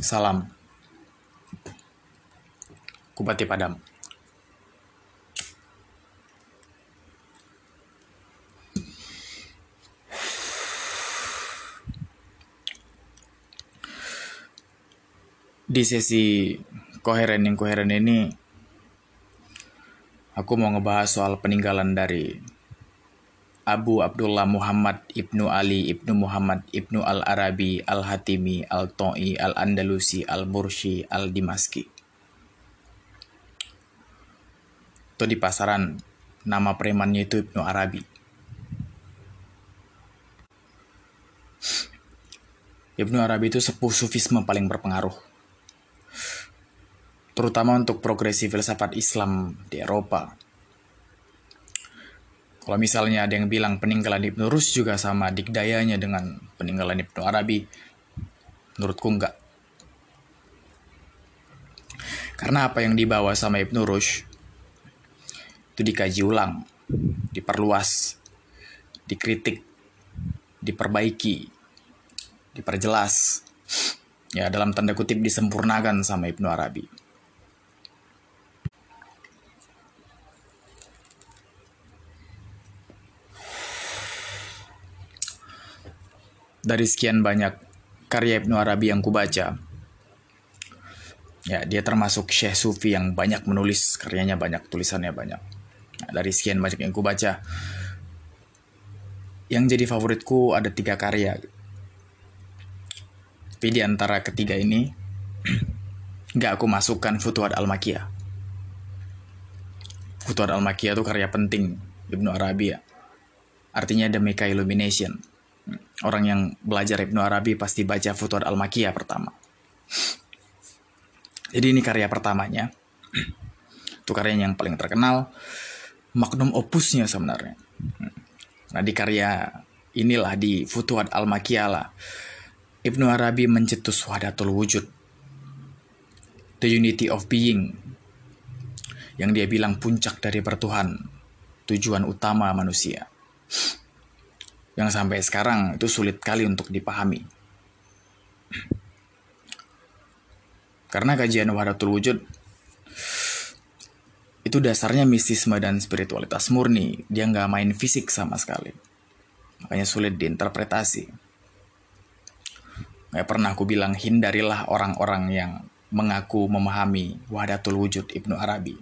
Salam. Kupati Padam. Di sesi koheren yang koheren ini, aku mau ngebahas soal peninggalan dari Abu Abdullah Muhammad Ibnu Ali Ibnu Muhammad Ibnu Al-Arabi Al-Hatimi Al-To'i Al-Andalusi Al-Murshi Al-Dimaski. Itu di pasaran nama premannya itu Ibnu Arabi. Ibnu Arabi itu sepuh sufisme paling berpengaruh terutama untuk progresi filsafat Islam di Eropa. Kalau misalnya ada yang bilang peninggalan Ibnu Rus juga sama dikdayanya dengan peninggalan Ibnu Arabi, menurutku enggak. Karena apa yang dibawa sama Ibnu Rus itu dikaji ulang, diperluas, dikritik, diperbaiki, diperjelas. Ya, dalam tanda kutip disempurnakan sama Ibnu Arabi. Dari sekian banyak karya Ibnu Arabi yang kubaca, ya dia termasuk Syekh Sufi yang banyak menulis, karyanya banyak, tulisannya banyak. Nah, dari sekian banyak yang kubaca, yang jadi favoritku ada tiga karya. Tapi di antara ketiga ini, nggak aku masukkan Futuhat Al-Makiyah. Futuhat Al-Makiyah itu karya penting Ibnu Arabi ya. Artinya The Mecca Illumination Orang yang belajar Ibnu Arabi pasti baca Futuhat Al-Makiyah pertama. Jadi ini karya pertamanya. Itu karya yang paling terkenal. Magnum opusnya sebenarnya. Nah di karya inilah di Futuhat Al-Makiyah lah. Ibnu Arabi mencetus wahdatul wujud. The unity of being. Yang dia bilang puncak dari pertuhan. Tujuan utama manusia yang sampai sekarang itu sulit kali untuk dipahami. Karena kajian wahdatul wujud itu dasarnya mistisme dan spiritualitas murni. Dia nggak main fisik sama sekali. Makanya sulit diinterpretasi. Nggak pernah aku bilang hindarilah orang-orang yang mengaku memahami wahdatul wujud Ibnu Arabi.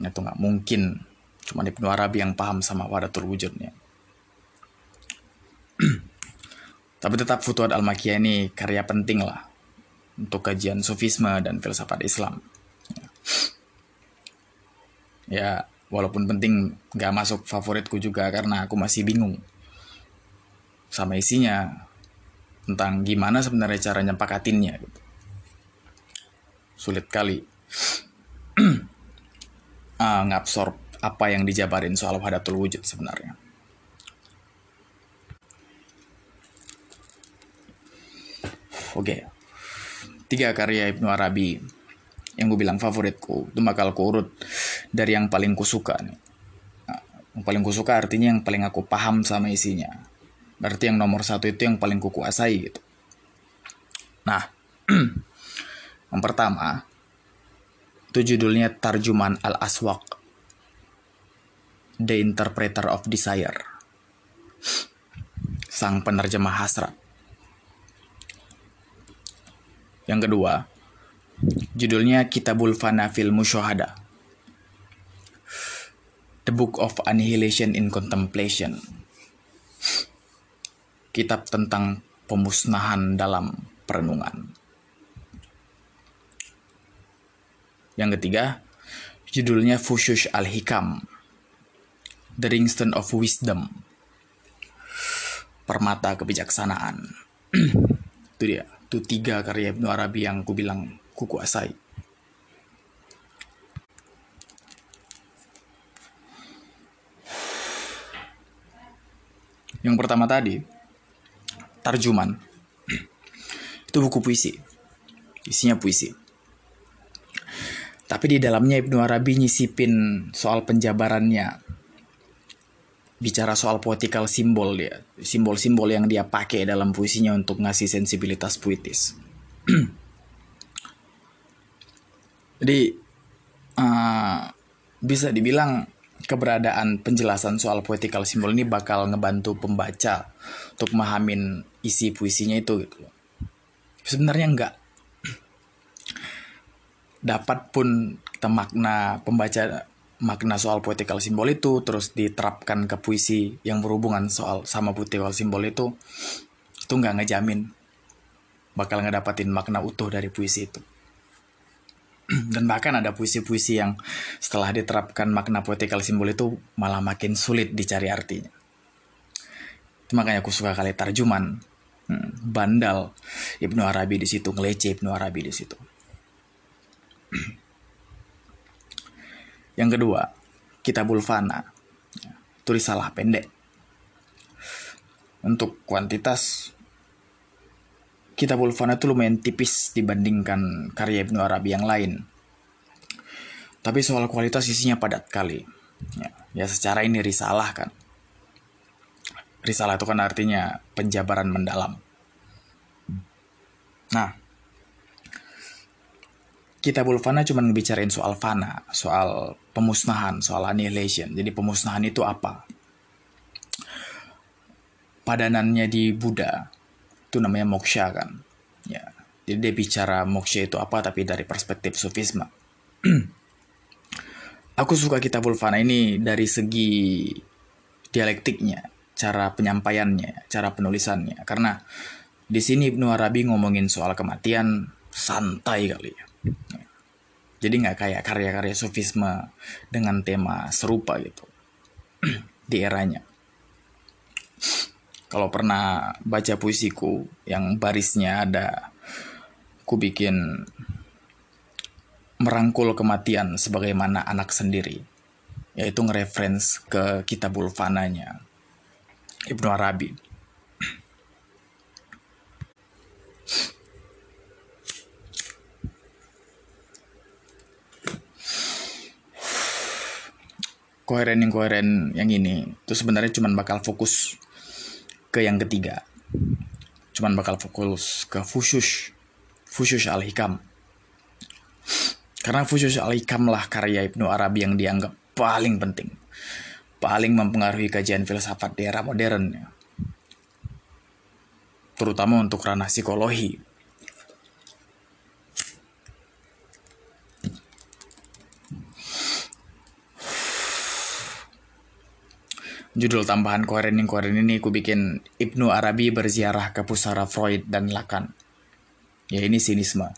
Itu nggak mungkin. Cuma Ibnu Arabi yang paham sama wahdatul wujudnya. Tapi tetap Futuhat Al-Makiyah ini karya penting lah untuk kajian sufisme dan filsafat Islam. Ya, walaupun penting gak masuk favoritku juga karena aku masih bingung sama isinya tentang gimana sebenarnya cara nyepakatinnya gitu. Sulit kali uh, ngabsorb apa yang dijabarin soal wahdatul wujud sebenarnya. Oke. Okay. Tiga karya Ibnu Arabi yang gue bilang favoritku itu bakal kurut dari yang paling kusuka nih. Nah, yang paling kusuka artinya yang paling aku paham sama isinya. Berarti yang nomor satu itu yang paling kukuasai gitu. Nah, yang pertama itu judulnya Tarjuman Al-Aswaq The Interpreter of Desire Sang penerjemah hasrat yang kedua, judulnya Kitabul Fana fil Musyohada. The Book of Annihilation in Contemplation. Kitab tentang pemusnahan dalam perenungan. Yang ketiga, judulnya Fushush Al-Hikam. The Ringstone of Wisdom. Permata kebijaksanaan. Itu dia itu tiga karya Ibnu Arabi yang ku bilang ku kuasai. Yang pertama tadi, Tarjuman. Itu buku puisi. Isinya puisi. Tapi di dalamnya Ibnu Arabi nyisipin soal penjabarannya bicara soal poetical simbol dia, simbol-simbol yang dia pakai dalam puisinya untuk ngasih sensibilitas puitis. Jadi uh, bisa dibilang keberadaan penjelasan soal poetical simbol ini bakal ngebantu pembaca untuk memahamin isi puisinya itu gitu Sebenarnya enggak. Dapat pun kita makna pembaca makna soal poetical simbol itu terus diterapkan ke puisi yang berhubungan soal sama poetical simbol itu itu nggak ngejamin bakal ngedapatin makna utuh dari puisi itu. Dan bahkan ada puisi-puisi yang setelah diterapkan makna poetical simbol itu malah makin sulit dicari artinya. Itu makanya aku suka kali tarjuman hmm, bandal. Ibnu Arabi di situ ngelece Ibnu Arabi di situ yang kedua Kitabul Fana tulis salah pendek untuk kuantitas Kitabul Fana itu lumayan tipis dibandingkan karya Ibnu Arabi yang lain. Tapi soal kualitas isinya padat kali. Ya, ya secara ini risalah kan. Risalah itu kan artinya penjabaran mendalam. Nah, Kitabul Fana cuma ngebicarain soal fana, soal pemusnahan, soal annihilation. Jadi pemusnahan itu apa? Padanannya di Buddha itu namanya moksha kan? Ya. Jadi dia bicara moksha itu apa tapi dari perspektif sufisme aku suka kitab Ulfana ini dari segi dialektiknya cara penyampaiannya cara penulisannya. Karena di sini Ibnu Arabi ngomongin soal kematian santai kali ya jadi nggak kayak karya-karya sufisme dengan tema serupa gitu. Di eranya. Kalau pernah baca puisiku yang barisnya ada ku bikin merangkul kematian sebagaimana anak sendiri yaitu ngereference ke kitabul fananya Ibnu Arabi koheren yang koheren yang ini itu sebenarnya cuma bakal fokus ke yang ketiga. Cuman bakal fokus ke fusus. Fusus al-hikam. Karena fusus al-hikam lah karya Ibnu Arabi yang dianggap paling penting. Paling mempengaruhi kajian filsafat di era modern. Terutama untuk ranah psikologi. Judul tambahan koheren yang koheren ini aku bikin Ibnu Arabi berziarah ke pusara Freud dan Lacan. Ya ini sinisme.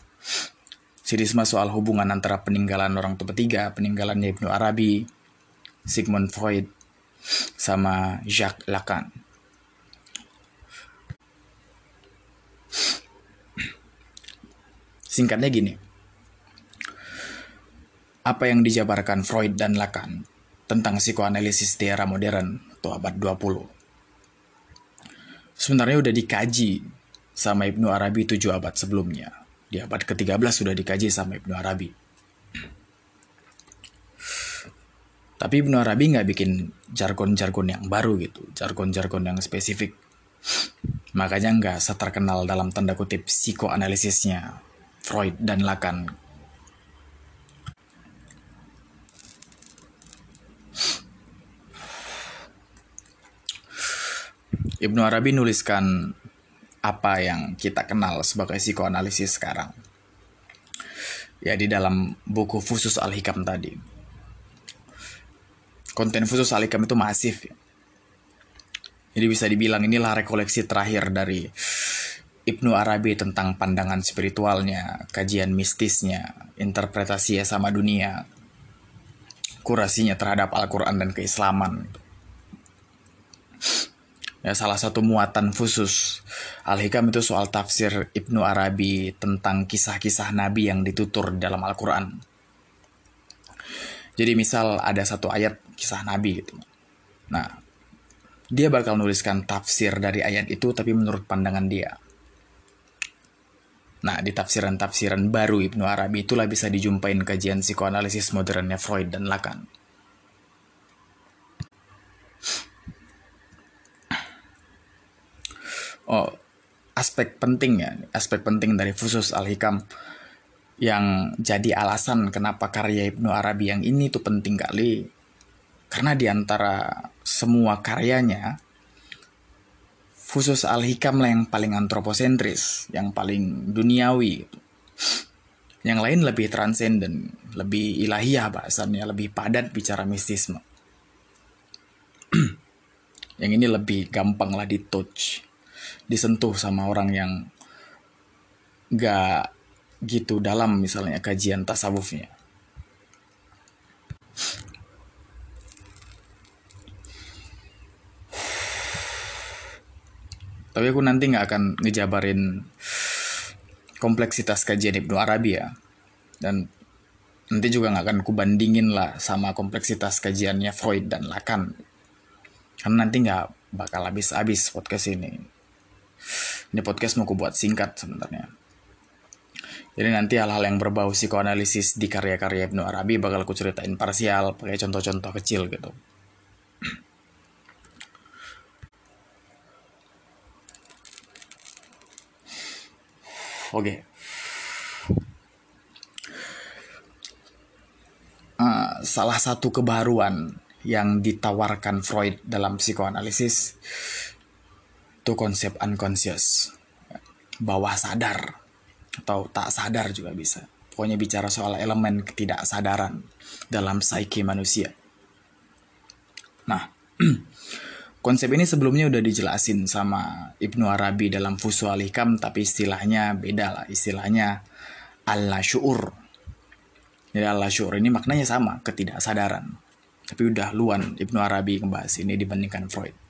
Sinisme soal hubungan antara peninggalan orang tua tiga, peninggalannya Ibnu Arabi, Sigmund Freud, sama Jacques Lacan. Singkatnya gini. Apa yang dijabarkan Freud dan Lacan tentang psikoanalisis di era modern atau abad 20. Sebenarnya udah dikaji sama Ibnu Arabi tujuh abad sebelumnya. Di abad ke-13 sudah dikaji sama Ibnu Arabi. Tapi Ibnu Arabi nggak bikin jargon-jargon yang baru gitu, jargon-jargon yang spesifik. Makanya nggak seterkenal dalam tanda kutip psikoanalisisnya Freud dan Lacan Ibnu Arabi nuliskan apa yang kita kenal sebagai psikoanalisis sekarang. Ya di dalam buku Fusus Al-Hikam tadi. Konten Fusus Al-Hikam itu masif. Jadi bisa dibilang inilah rekoleksi terakhir dari Ibnu Arabi tentang pandangan spiritualnya, kajian mistisnya, interpretasi sama dunia, kurasinya terhadap Al-Quran dan keislaman. Ya, salah satu muatan khusus Al-Hikam itu soal tafsir Ibnu Arabi tentang kisah-kisah Nabi yang ditutur dalam Al-Quran. Jadi misal ada satu ayat kisah Nabi gitu. Nah, dia bakal nuliskan tafsir dari ayat itu tapi menurut pandangan dia. Nah, di tafsiran-tafsiran baru Ibnu Arabi itulah bisa dijumpain kajian psikoanalisis modernnya Freud dan Lacan. Oh, aspek penting ya, aspek penting dari Fusus Al-Hikam yang jadi alasan kenapa karya Ibnu Arabi yang ini tuh penting kali. Karena di antara semua karyanya, Fusus Al-Hikam lah yang paling antroposentris, yang paling duniawi. Yang lain lebih transenden, lebih ilahiyah bahasannya, lebih padat bicara mistisme. yang ini lebih gampang lah di touch, disentuh sama orang yang gak gitu dalam misalnya kajian tasawufnya. Tapi aku nanti nggak akan ngejabarin kompleksitas kajian Ibnu Arabi ya. Dan nanti juga nggak akan kubandingin lah sama kompleksitas kajiannya Freud dan Lacan. Karena nanti nggak bakal habis-habis podcast ini. Ini podcast mau kubuat singkat sebenarnya. Jadi nanti hal-hal yang berbau psikoanalisis di karya-karya Ibnu Arabi bakal aku ceritain parsial pakai contoh-contoh kecil gitu. Oke. Okay. Eh, salah satu kebaruan yang ditawarkan Freud dalam psikoanalisis itu konsep unconscious, bawah sadar atau tak sadar juga bisa. Pokoknya bicara soal elemen ketidaksadaran dalam psike manusia. Nah, konsep ini sebelumnya udah dijelasin sama Ibnu Arabi dalam Fusu al-Hikam, tapi istilahnya beda lah. Istilahnya Allah syuur. Jadi Allah syuur ini maknanya sama, ketidaksadaran. Tapi udah luan Ibnu Arabi ngebahas ini dibandingkan Freud.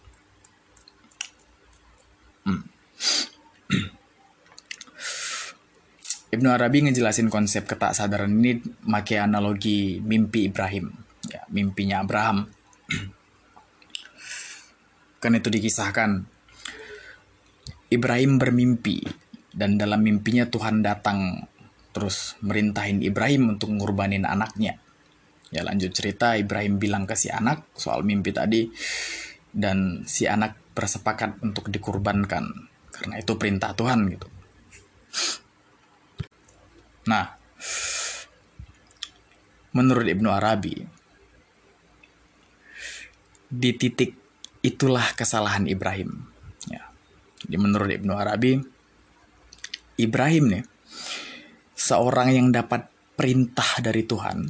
Ibnu Arabi ngejelasin konsep sadaran ini pakai analogi mimpi Ibrahim, ya, mimpinya Abraham. kan itu dikisahkan Ibrahim bermimpi dan dalam mimpinya Tuhan datang terus merintahin Ibrahim untuk ngurbanin anaknya. Ya lanjut cerita Ibrahim bilang ke si anak soal mimpi tadi dan si anak bersepakat untuk dikurbankan karena itu perintah Tuhan gitu. Nah, menurut Ibnu Arabi, di titik itulah kesalahan Ibrahim. Ya. Jadi menurut Ibnu Arabi, Ibrahim nih, seorang yang dapat perintah dari Tuhan,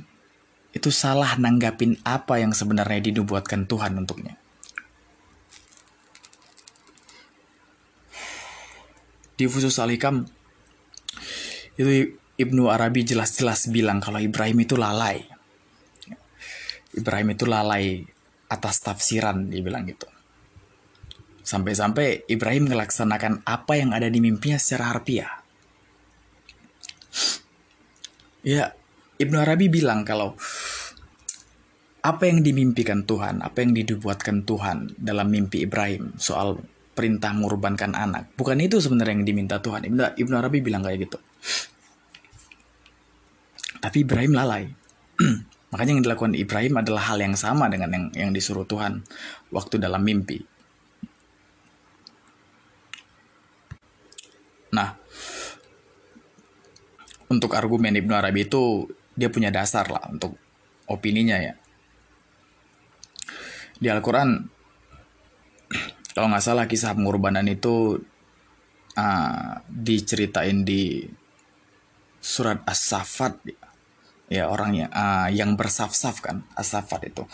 itu salah nanggapin apa yang sebenarnya dinubuatkan Tuhan untuknya. Di Fusus Alikam, itu Ibnu Arabi jelas-jelas bilang kalau Ibrahim itu lalai. Ibrahim itu lalai atas tafsiran, dia bilang gitu. Sampai-sampai Ibrahim melaksanakan apa yang ada di mimpinya secara harfiah. Ya, Ibnu Arabi bilang kalau apa yang dimimpikan Tuhan, apa yang dibuatkan Tuhan dalam mimpi Ibrahim soal perintah mengorbankan anak, bukan itu sebenarnya yang diminta Tuhan. Ibnu, Arabi bilang kayak gitu. Tapi Ibrahim lalai. Makanya yang dilakukan Ibrahim adalah hal yang sama dengan yang, yang disuruh Tuhan waktu dalam mimpi. Nah, untuk argumen Ibnu Arabi itu dia punya dasar lah untuk opininya ya. Di Al-Quran, kalau nggak salah kisah pengorbanan itu uh, diceritain di surat As-Safat ya orang yang uh, yang bersaf-saf kan as-safat itu.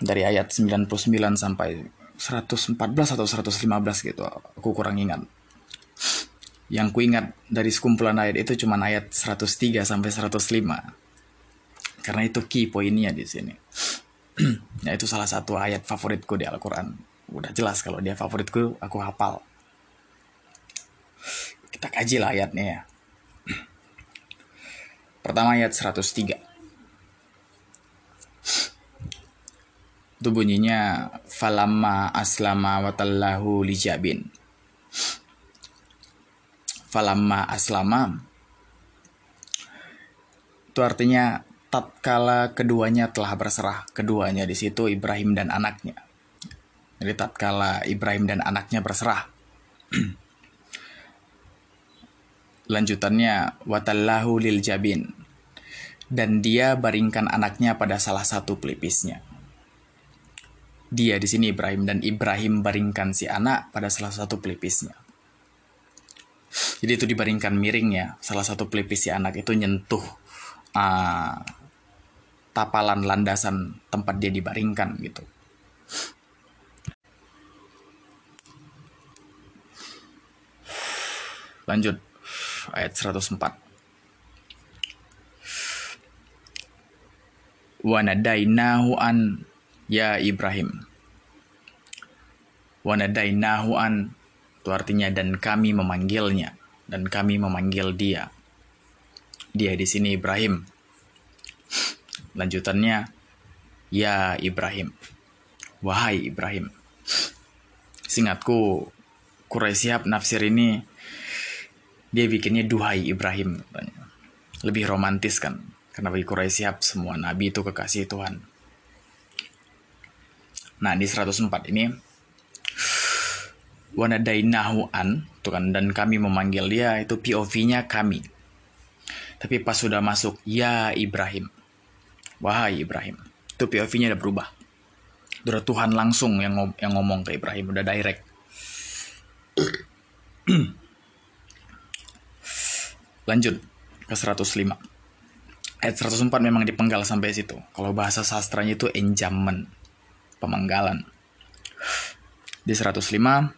Dari ayat 99 sampai 114 atau 115 gitu aku kurang ingat. Yang ku ingat dari sekumpulan ayat itu cuma ayat 103 sampai 105 karena itu key poinnya di sini. Ya itu salah satu ayat favoritku di Al-Quran. Udah jelas kalau dia favoritku aku hafal. Kita kaji lah ayatnya ya Pertama ayat 103. Itu bunyinya falamma aslama watallahu lijabin. Falamma aslama itu artinya tatkala keduanya telah berserah, keduanya di situ Ibrahim dan anaknya. Jadi tatkala Ibrahim dan anaknya berserah. lanjutannya watallahu lil jabin dan dia baringkan anaknya pada salah satu pelipisnya. Dia di sini Ibrahim dan Ibrahim baringkan si anak pada salah satu pelipisnya. Jadi itu dibaringkan miring ya. Salah satu pelipis si anak itu nyentuh uh, tapalan landasan tempat dia dibaringkan gitu. Lanjut ayat 104. wanadainahu an ya Ibrahim. Wanadainahu an itu artinya dan kami memanggilnya dan kami memanggil dia. Dia di sini Ibrahim. Lanjutannya ya Ibrahim. Wahai Ibrahim. Singatku Quraisyhab nafsir ini dia bikinnya duhai Ibrahim Lebih romantis kan karena bagi Quraisy siap semua nabi itu kekasih Tuhan. Nah, di 104 ini wanadainahu an, tuh kan dan kami memanggil dia itu POV-nya kami. Tapi pas sudah masuk ya Ibrahim. Wahai Ibrahim. Itu POV-nya udah berubah. Udah Tuhan langsung yang ngomong ke Ibrahim, udah direct. Lanjut ke 105 ayat 104 memang dipenggal sampai situ. Kalau bahasa sastranya itu enjamment, pemenggalan. Di 105,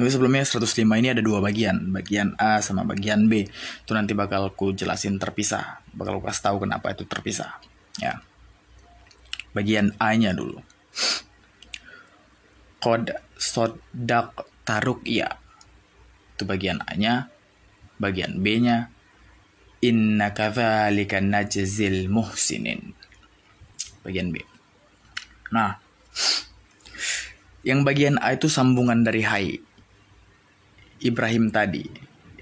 tapi sebelumnya 105 ini ada dua bagian, bagian A sama bagian B. Itu nanti bakal ku jelasin terpisah, bakal ku kasih tahu kenapa itu terpisah. Ya. Bagian A-nya dulu. Kod sodak taruk ya. Itu bagian A-nya. Bagian B-nya Inna kadzalika najzil muhsinin. Bagian B. Nah, yang bagian A itu sambungan dari hai. Ibrahim tadi.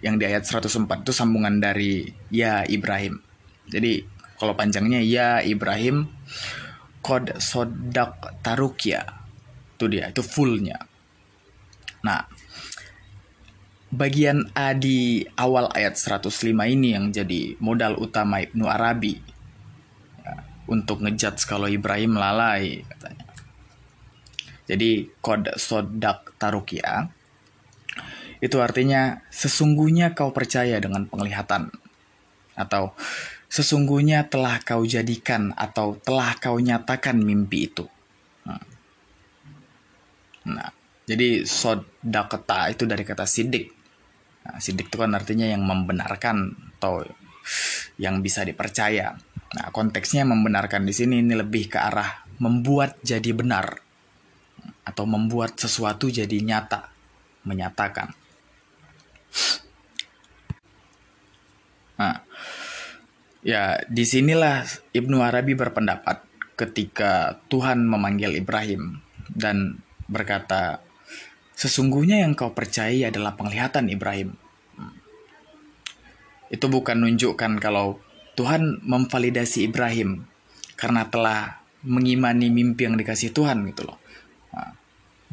Yang di ayat 104 itu sambungan dari ya Ibrahim. Jadi kalau panjangnya ya Ibrahim kod sodak tarukya. Itu dia, itu fullnya. Nah, bagian A di awal ayat 105 ini yang jadi modal utama Ibnu Arabi. Ya, untuk ngejat kalau Ibrahim lalai katanya. Jadi kod sodak tarukia. Itu artinya sesungguhnya kau percaya dengan penglihatan. Atau sesungguhnya telah kau jadikan atau telah kau nyatakan mimpi itu. Nah, nah jadi sodaketa itu dari kata sidik Nah, sidik itu kan artinya yang membenarkan atau yang bisa dipercaya. Nah, konteksnya membenarkan di sini ini lebih ke arah membuat jadi benar atau membuat sesuatu jadi nyata, menyatakan. Nah, ya di sinilah Ibnu Arabi berpendapat ketika Tuhan memanggil Ibrahim dan berkata, Sesungguhnya yang kau percaya adalah penglihatan Ibrahim. Itu bukan menunjukkan kalau Tuhan memvalidasi Ibrahim karena telah mengimani mimpi yang dikasih Tuhan gitu loh.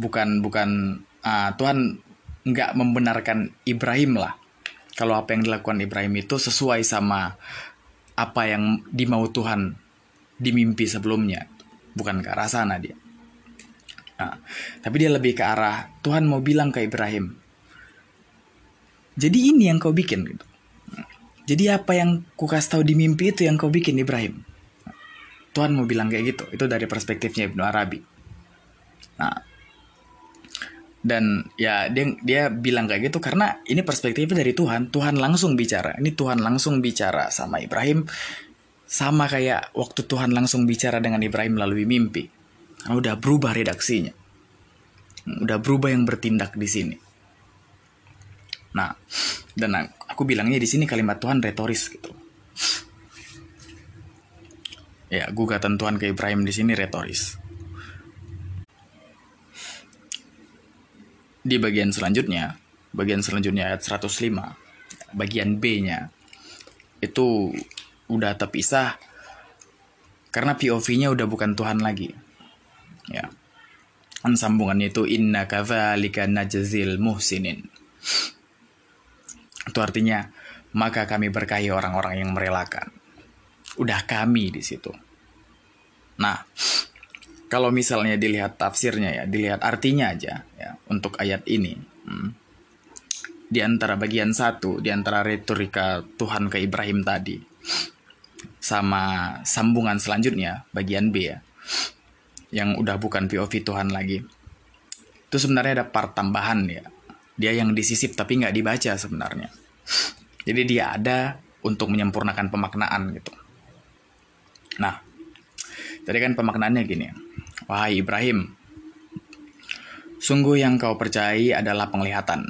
Bukan bukan uh, Tuhan nggak membenarkan Ibrahim lah. Kalau apa yang dilakukan Ibrahim itu sesuai sama apa yang dimau Tuhan di mimpi sebelumnya. Bukan ke arah sana dia. Nah, tapi dia lebih ke arah Tuhan mau bilang ke Ibrahim. Jadi ini yang kau bikin gitu. Jadi apa yang ku kasih tahu di mimpi itu yang kau bikin Ibrahim. Tuhan mau bilang kayak gitu. Itu dari perspektifnya Ibnu Arabi. Nah, dan ya dia dia bilang kayak gitu karena ini perspektifnya dari Tuhan. Tuhan langsung bicara. Ini Tuhan langsung bicara sama Ibrahim sama kayak waktu Tuhan langsung bicara dengan Ibrahim melalui mimpi. Udah berubah redaksinya. Udah berubah yang bertindak di sini. Nah, dan aku bilangnya di sini kalimat Tuhan retoris gitu. Ya, gugatan Tuhan ke Ibrahim di sini retoris. Di bagian selanjutnya, bagian selanjutnya ayat 105, bagian B-nya itu udah terpisah karena POV-nya udah bukan Tuhan lagi ya kan sambungannya itu inna kadzalika najzil muhsinin Itu artinya, maka kami berkahi orang-orang yang merelakan. Udah kami di situ. Nah, kalau misalnya dilihat tafsirnya ya, dilihat artinya aja ya untuk ayat ini. Hmm, di antara bagian satu, di antara retorika Tuhan ke Ibrahim tadi, sama sambungan selanjutnya, bagian B ya, yang udah bukan POV Tuhan lagi. Itu sebenarnya ada part tambahan ya. Dia yang disisip tapi nggak dibaca sebenarnya. Jadi dia ada untuk menyempurnakan pemaknaan gitu. Nah, tadi kan pemaknaannya gini. Wahai Ibrahim, sungguh yang kau percayai adalah penglihatan.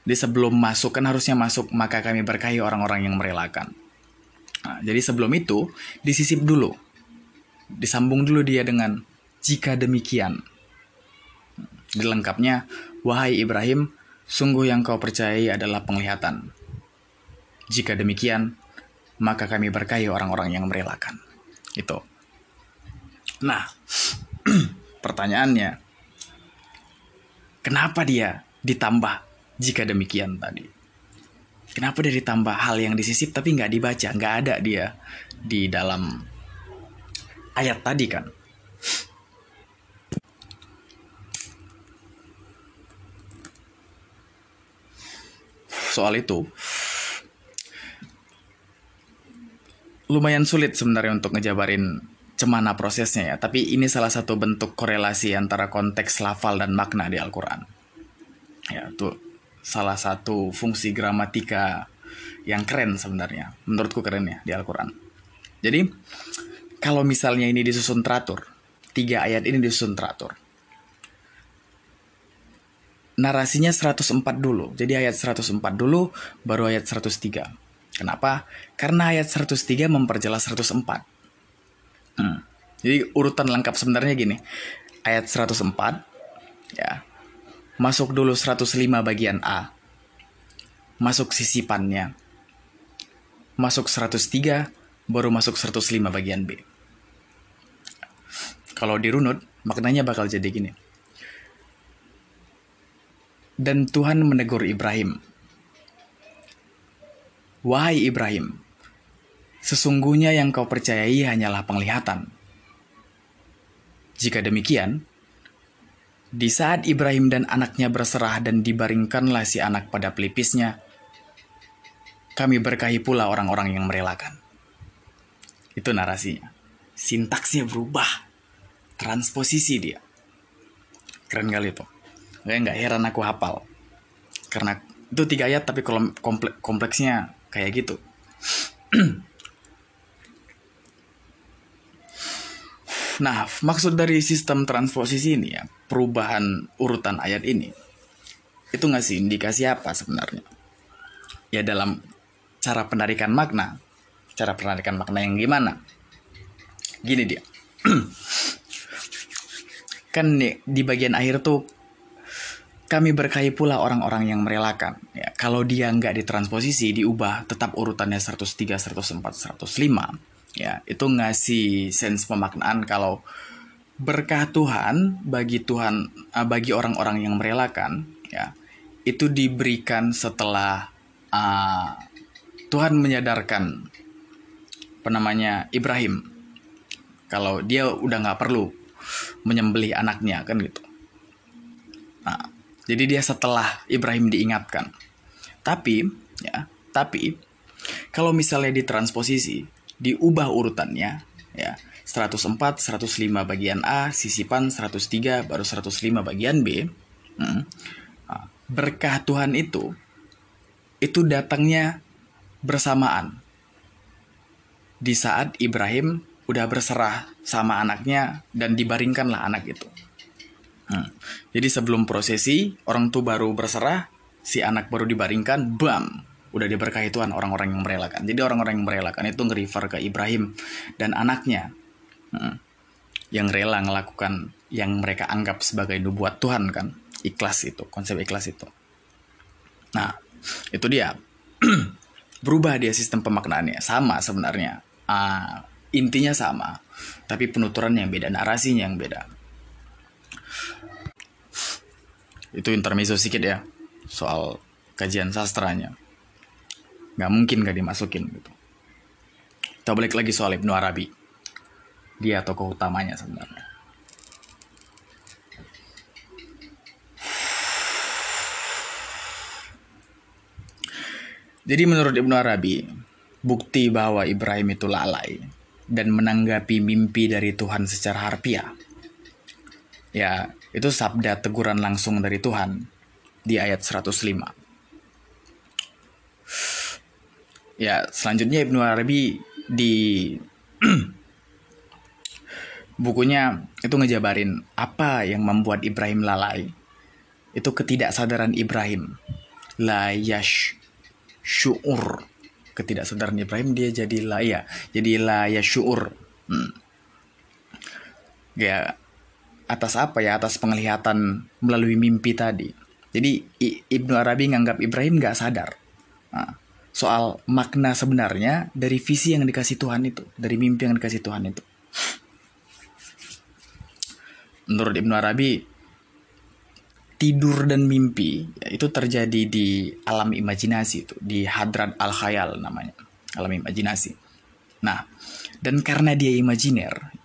Di sebelum masuk kan harusnya masuk maka kami berkahi orang-orang yang merelakan. Nah, jadi sebelum itu disisip dulu, disambung dulu dia dengan jika demikian. Dilengkapnya, wahai Ibrahim, sungguh yang kau percayai adalah penglihatan. Jika demikian, maka kami berkahi orang-orang yang merelakan. Itu. Nah, pertanyaannya, kenapa dia ditambah jika demikian tadi? Kenapa dia ditambah hal yang disisip tapi nggak dibaca, nggak ada dia di dalam ayat tadi kan? Soal itu, lumayan sulit sebenarnya untuk ngejabarin cemana prosesnya ya, tapi ini salah satu bentuk korelasi antara konteks lafal dan makna di Al-Quran. Ya, itu salah satu fungsi gramatika yang keren sebenarnya, menurutku keren ya di Al-Quran. Jadi, kalau misalnya ini disusun teratur, tiga ayat ini disusun teratur. Narasinya 104 dulu, jadi ayat 104 dulu, baru ayat 103. Kenapa? Karena ayat 103 memperjelas 104 Hmm. Jadi urutan lengkap sebenarnya gini. Ayat 104 ya. Masuk dulu 105 bagian A. Masuk sisipannya. Masuk 103 baru masuk 105 bagian B. Kalau dirunut maknanya bakal jadi gini. Dan Tuhan menegur Ibrahim. Wahai Ibrahim, Sesungguhnya yang kau percayai hanyalah penglihatan. Jika demikian, di saat Ibrahim dan anaknya berserah dan dibaringkanlah si anak pada pelipisnya, kami berkahi pula orang-orang yang merelakan. Itu narasinya. Sintaksnya berubah. Transposisi dia. Keren kali itu. Gak, nggak heran aku hafal. Karena itu tiga ayat tapi komplek, kompleksnya kayak gitu. Nah, maksud dari sistem transposisi ini ya, perubahan urutan ayat ini, itu ngasih indikasi apa sebenarnya? Ya dalam cara penarikan makna. Cara penarikan makna yang gimana? Gini dia. kan nih, di bagian akhir tuh kami berkahi pula orang-orang yang merelakan. Ya, kalau dia nggak ditransposisi, diubah tetap urutannya 103, 104, 105 ya itu ngasih sense pemaknaan kalau berkah Tuhan bagi Tuhan uh, bagi orang-orang yang merelakan ya itu diberikan setelah uh, Tuhan menyadarkan apa namanya Ibrahim kalau dia udah nggak perlu menyembelih anaknya kan gitu nah, jadi dia setelah Ibrahim diingatkan tapi ya tapi kalau misalnya ditransposisi diubah urutannya ya 104 105 bagian A sisipan 103 baru 105 bagian B hmm. Nah, berkah Tuhan itu itu datangnya bersamaan di saat Ibrahim udah berserah sama anaknya dan dibaringkanlah anak itu hmm. jadi sebelum prosesi orang tuh baru berserah si anak baru dibaringkan bam udah diberkahi Tuhan orang-orang yang merelakan. Jadi orang-orang yang merelakan itu nge-refer ke Ibrahim dan anaknya hmm, yang rela melakukan yang mereka anggap sebagai nubuat Tuhan kan. Ikhlas itu, konsep ikhlas itu. Nah, itu dia. Berubah dia sistem pemaknaannya. Sama sebenarnya. Uh, intinya sama. Tapi penuturan yang beda, narasinya yang beda. Itu intermezzo sedikit ya. Soal kajian sastranya. Nggak mungkin gak dimasukin gitu. Kita balik lagi soal Ibnu Arabi. Dia tokoh utamanya sebenarnya. Jadi menurut Ibnu Arabi, bukti bahwa Ibrahim itu lalai dan menanggapi mimpi dari Tuhan secara harfiah. Ya, itu sabda teguran langsung dari Tuhan di ayat 105. Ya, selanjutnya Ibnu Arabi di bukunya itu ngejabarin apa yang membuat Ibrahim lalai. Itu ketidaksadaran Ibrahim. La yash syuur ketidaksadaran Ibrahim dia jadi la ya jadi la ya syuur. Hmm. ya atas apa ya? Atas penglihatan melalui mimpi tadi. Jadi I, Ibnu Arabi nganggap Ibrahim nggak sadar nah, soal makna sebenarnya dari visi yang dikasih Tuhan itu dari mimpi yang dikasih Tuhan itu. Menurut Ibnu Arabi tidur dan mimpi ya, itu terjadi di alam imajinasi itu di hadrat al khayal namanya alam imajinasi. Nah dan karena dia imajiner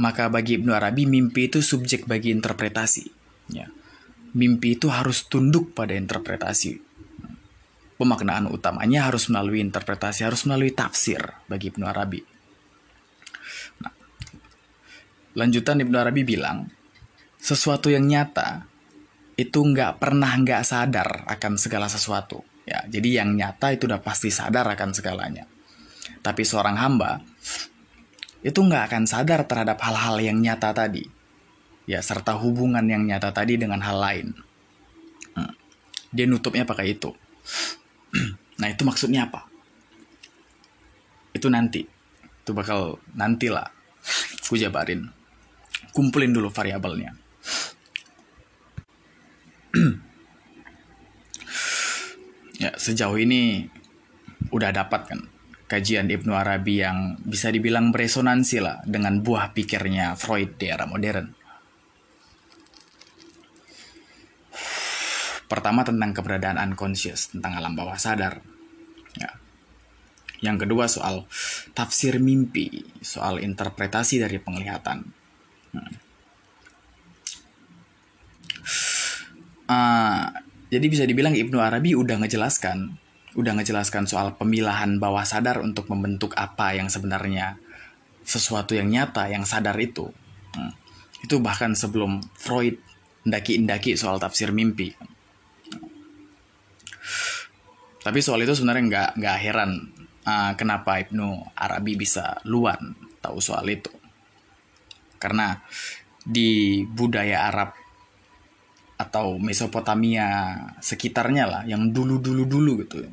maka bagi Ibnu Arabi mimpi itu subjek bagi interpretasi ya. Mimpi itu harus tunduk pada interpretasi. Pemaknaan utamanya harus melalui interpretasi harus melalui tafsir bagi Ibnu Arabi. Nah, lanjutan Ibnu Arabi bilang sesuatu yang nyata itu nggak pernah nggak sadar akan segala sesuatu. Ya, jadi yang nyata itu udah pasti sadar akan segalanya. Tapi seorang hamba itu nggak akan sadar terhadap hal-hal yang nyata tadi. Ya, serta hubungan yang nyata tadi dengan hal lain. Hmm. Dia nutupnya pakai itu. nah, itu maksudnya apa? Itu nanti. Itu bakal nantilah. Gue jabarin. Kumpulin dulu variabelnya. ya, sejauh ini udah dapat kan kajian Ibnu Arabi yang bisa dibilang beresonansi lah dengan buah pikirnya Freud di era modern. Pertama tentang keberadaan unconscious, tentang alam bawah sadar. Ya. Yang kedua soal tafsir mimpi, soal interpretasi dari penglihatan. Hmm. Uh, jadi bisa dibilang Ibnu Arabi udah ngejelaskan, udah ngejelaskan soal pemilahan bawah sadar untuk membentuk apa yang sebenarnya sesuatu yang nyata, yang sadar itu. Hmm. Itu bahkan sebelum Freud ndaki-ndaki soal tafsir mimpi. Tapi soal itu sebenarnya nggak nggak heran uh, kenapa Ibnu Arabi bisa luan tahu soal itu. Karena di budaya Arab atau Mesopotamia sekitarnya lah yang dulu-dulu dulu gitu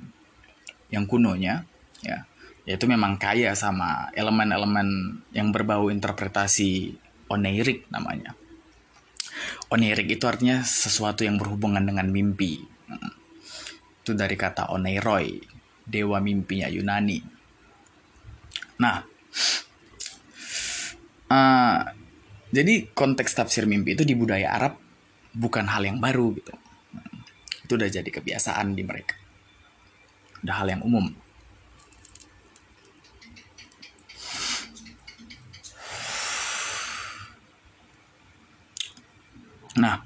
yang kunonya ya. Yaitu memang kaya sama elemen-elemen yang berbau interpretasi oneirik namanya. Oneirik itu artinya sesuatu yang berhubungan dengan mimpi. Itu dari kata oneiroi dewa mimpinya Yunani. Nah uh, jadi konteks tafsir mimpi itu di budaya Arab bukan hal yang baru gitu. Itu udah jadi kebiasaan di mereka. Udah hal yang umum. Nah,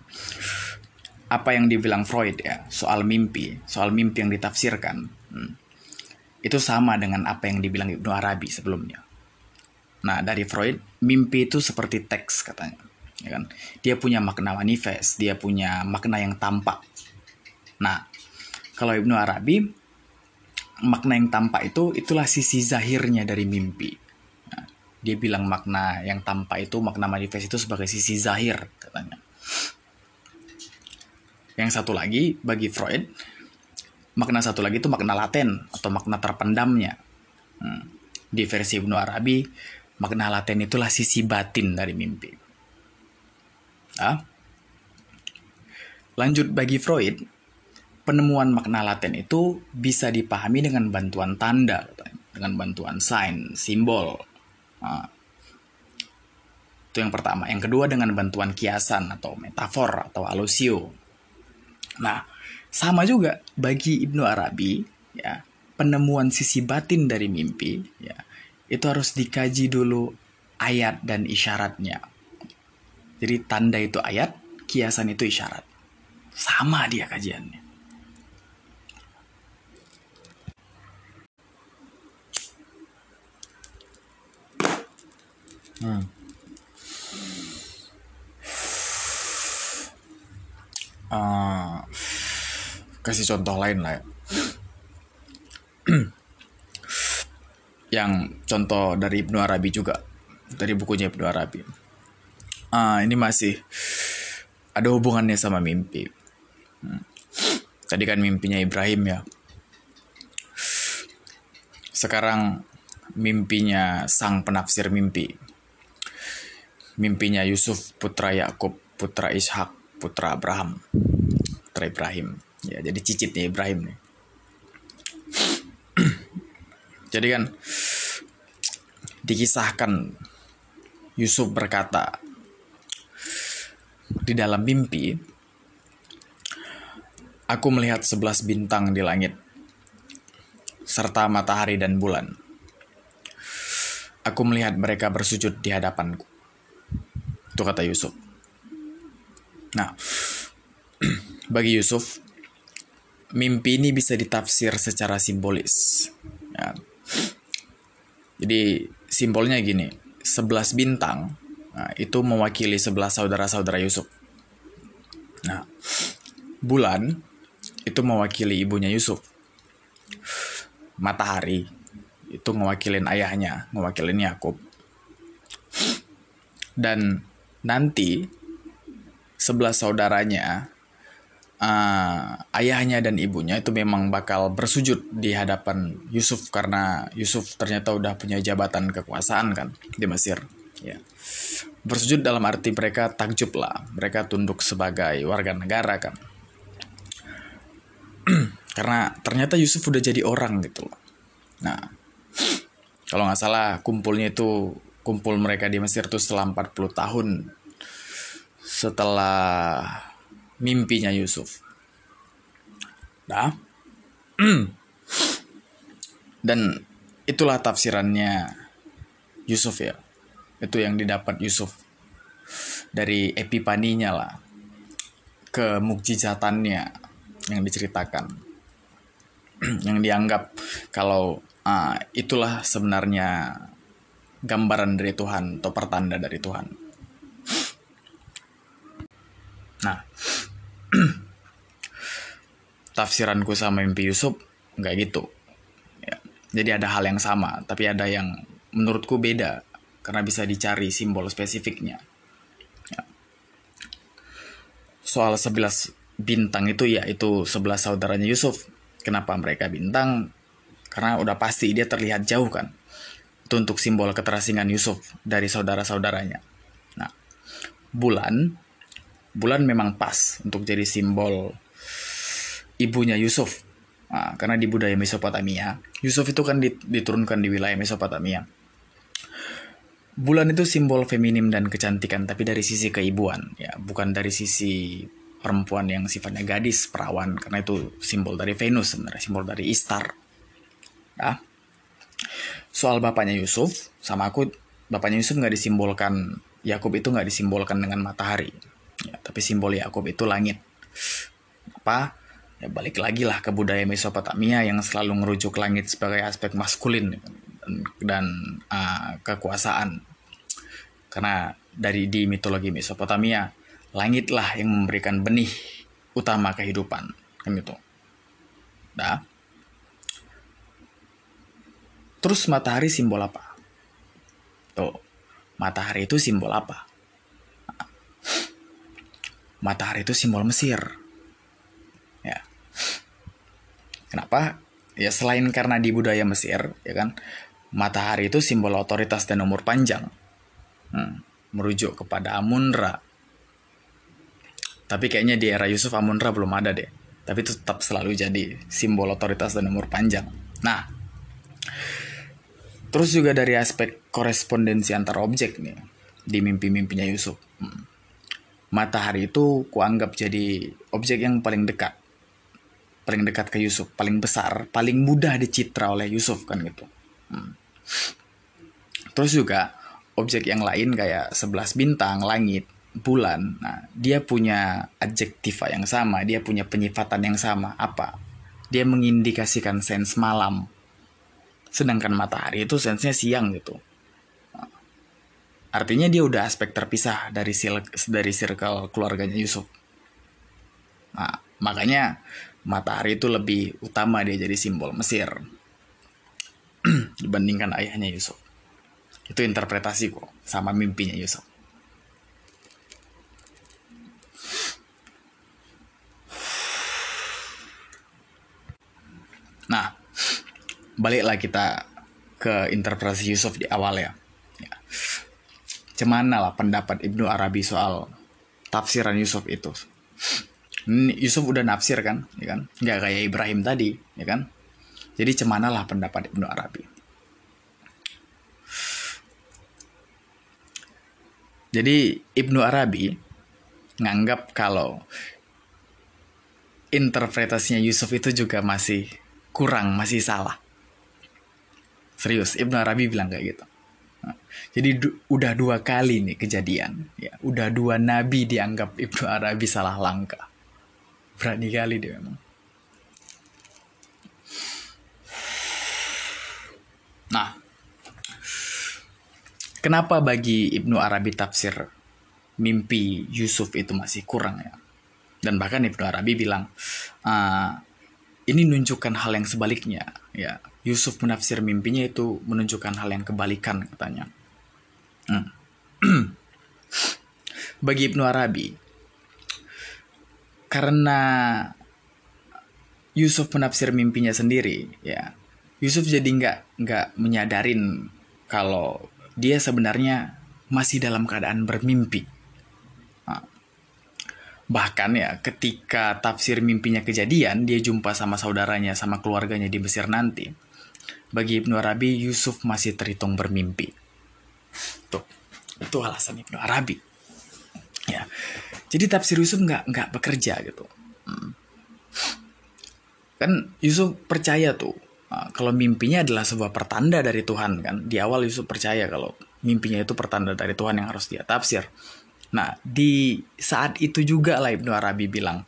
apa yang dibilang Freud ya soal mimpi, soal mimpi yang ditafsirkan, hmm, itu sama dengan apa yang dibilang Ibnu Arabi sebelumnya. Nah, dari Freud, mimpi itu seperti teks katanya ya kan? Dia punya makna manifest dia punya makna yang tampak. Nah kalau Ibnu Arabi makna yang tampak itu itulah sisi zahirnya dari mimpi. Nah, dia bilang makna yang tampak itu makna manifest itu sebagai sisi zahir katanya. Yang satu lagi bagi Freud makna satu lagi itu makna laten atau makna terpendamnya. Hmm. di versi Ibnu Arabi makna laten itulah sisi batin dari mimpi Ya. Lanjut bagi Freud, penemuan makna laten itu bisa dipahami dengan bantuan tanda, dengan bantuan sign, simbol. Nah, itu yang pertama. Yang kedua dengan bantuan kiasan atau metafor atau alusio. Nah, sama juga bagi Ibnu Arabi, ya, penemuan sisi batin dari mimpi, ya, itu harus dikaji dulu ayat dan isyaratnya. Jadi tanda itu ayat, kiasan itu isyarat. Sama dia kajiannya. Hmm. Uh, kasih contoh lain lah ya. yang contoh dari Ibnu Arabi juga dari bukunya Ibnu Arabi. Uh, ini masih ada hubungannya sama mimpi. Hmm. Tadi kan mimpinya Ibrahim ya. Sekarang mimpinya sang penafsir mimpi. Mimpinya Yusuf putra Yakub, putra Ishak, putra Abraham, putra Ibrahim. Ya, jadi cicitnya Ibrahim nih. jadi kan dikisahkan Yusuf berkata di dalam mimpi aku melihat sebelas bintang di langit serta matahari dan bulan. Aku melihat mereka bersujud di hadapanku. Itu kata Yusuf. Nah, bagi Yusuf, mimpi ini bisa ditafsir secara simbolis. Ya. Jadi simbolnya gini, sebelas bintang nah, itu mewakili sebelas saudara-saudara Yusuf. Nah, bulan itu mewakili ibunya Yusuf. Matahari itu ngewakilin ayahnya, ngewakilin Yakub. Dan nanti sebelas saudaranya uh, ayahnya dan ibunya itu memang bakal bersujud di hadapan Yusuf karena Yusuf ternyata udah punya jabatan kekuasaan kan di Mesir ya bersujud dalam arti mereka takjub lah mereka tunduk sebagai warga negara kan karena ternyata Yusuf udah jadi orang gitu loh nah kalau nggak salah kumpulnya itu kumpul mereka di Mesir tuh setelah 40 tahun setelah mimpinya Yusuf. Nah, dan itulah tafsirannya Yusuf ya. Itu yang didapat Yusuf dari epipaninya lah ke mukjizatannya yang diceritakan yang dianggap kalau uh, itulah sebenarnya gambaran dari Tuhan atau pertanda dari Tuhan. Nah, tafsiranku sama mimpi Yusuf nggak gitu. Ya. Jadi ada hal yang sama, tapi ada yang menurutku beda karena bisa dicari simbol spesifiknya. Ya. Soal 11 bintang itu ya itu 11 saudaranya Yusuf. Kenapa mereka bintang? Karena udah pasti dia terlihat jauh kan. Itu untuk simbol keterasingan Yusuf dari saudara-saudaranya. Nah, bulan bulan memang pas untuk jadi simbol ibunya Yusuf. Nah, karena di budaya Mesopotamia, Yusuf itu kan diturunkan di wilayah Mesopotamia. Bulan itu simbol feminim dan kecantikan, tapi dari sisi keibuan, ya, bukan dari sisi perempuan yang sifatnya gadis, perawan, karena itu simbol dari Venus sebenarnya, simbol dari Istar. Ya. Soal bapaknya Yusuf, sama aku, bapaknya Yusuf nggak disimbolkan, Yakub itu nggak disimbolkan dengan matahari, Ya, tapi simbol Yakub itu langit. Apa? Ya balik lagi lah ke budaya Mesopotamia yang selalu merujuk langit sebagai aspek maskulin dan, dan uh, kekuasaan. Karena dari di mitologi Mesopotamia, langitlah yang memberikan benih utama kehidupan. Kan itu. Nah. Terus matahari simbol apa? Tuh, matahari itu simbol apa? matahari itu simbol Mesir. Ya. Kenapa? Ya selain karena di budaya Mesir, ya kan, matahari itu simbol otoritas dan umur panjang. Hmm, merujuk kepada Amunra. Tapi kayaknya di era Yusuf Amunra belum ada deh. Tapi itu tetap selalu jadi simbol otoritas dan umur panjang. Nah, terus juga dari aspek korespondensi antar objek nih di mimpi-mimpinya Yusuf. Hmm matahari itu kuanggap jadi objek yang paling dekat paling dekat ke Yusuf, paling besar, paling mudah dicitra oleh Yusuf kan gitu. Hmm. Terus juga objek yang lain kayak sebelas bintang, langit, bulan. Nah, dia punya adjektiva yang sama, dia punya penyifatan yang sama. Apa? Dia mengindikasikan sens malam. Sedangkan matahari itu sensnya siang gitu. Artinya dia udah aspek terpisah dari dari circle keluarganya Yusuf. Nah, makanya matahari itu lebih utama dia jadi simbol Mesir dibandingkan ayahnya Yusuf. Itu interpretasi kok sama mimpinya Yusuf. Nah, baliklah kita ke interpretasi Yusuf di awal ya. ya. Cemana lah pendapat Ibnu Arabi soal tafsiran Yusuf itu. Yusuf udah nafsir kan, ya kan? Nggak kayak Ibrahim tadi, ya kan? Jadi cemana lah pendapat Ibnu Arabi. Jadi Ibnu Arabi nganggap kalau interpretasinya Yusuf itu juga masih kurang, masih salah. Serius, Ibnu Arabi bilang kayak gitu. jadi du udah dua kali nih kejadian, ya. Udah dua nabi dianggap Ibnu Arabi salah langkah. Berani kali dia memang. Nah, kenapa bagi Ibnu Arabi tafsir mimpi Yusuf itu masih kurang ya? Dan bahkan Ibnu Arabi bilang, uh, ini menunjukkan hal yang sebaliknya. Ya, Yusuf menafsir mimpinya itu menunjukkan hal yang kebalikan katanya. Hmm. bagi Ibnu Arabi, karena Yusuf menafsir mimpinya sendiri ya Yusuf jadi nggak nggak menyadarin kalau dia sebenarnya masih dalam keadaan bermimpi. Nah, bahkan ya ketika tafsir mimpinya kejadian dia jumpa sama saudaranya sama keluarganya di Mesir nanti. Bagi Ibnu Arabi Yusuf masih terhitung bermimpi. Tuh itu alasan Ibnu Arabi. Ya jadi tafsir Yusuf nggak nggak bekerja gitu. Hmm. kan Yusuf percaya tuh uh, kalau mimpinya adalah sebuah pertanda dari Tuhan kan di awal Yusuf percaya kalau mimpinya itu pertanda dari Tuhan yang harus dia tafsir nah di saat itu juga lah Ibnu Arabi bilang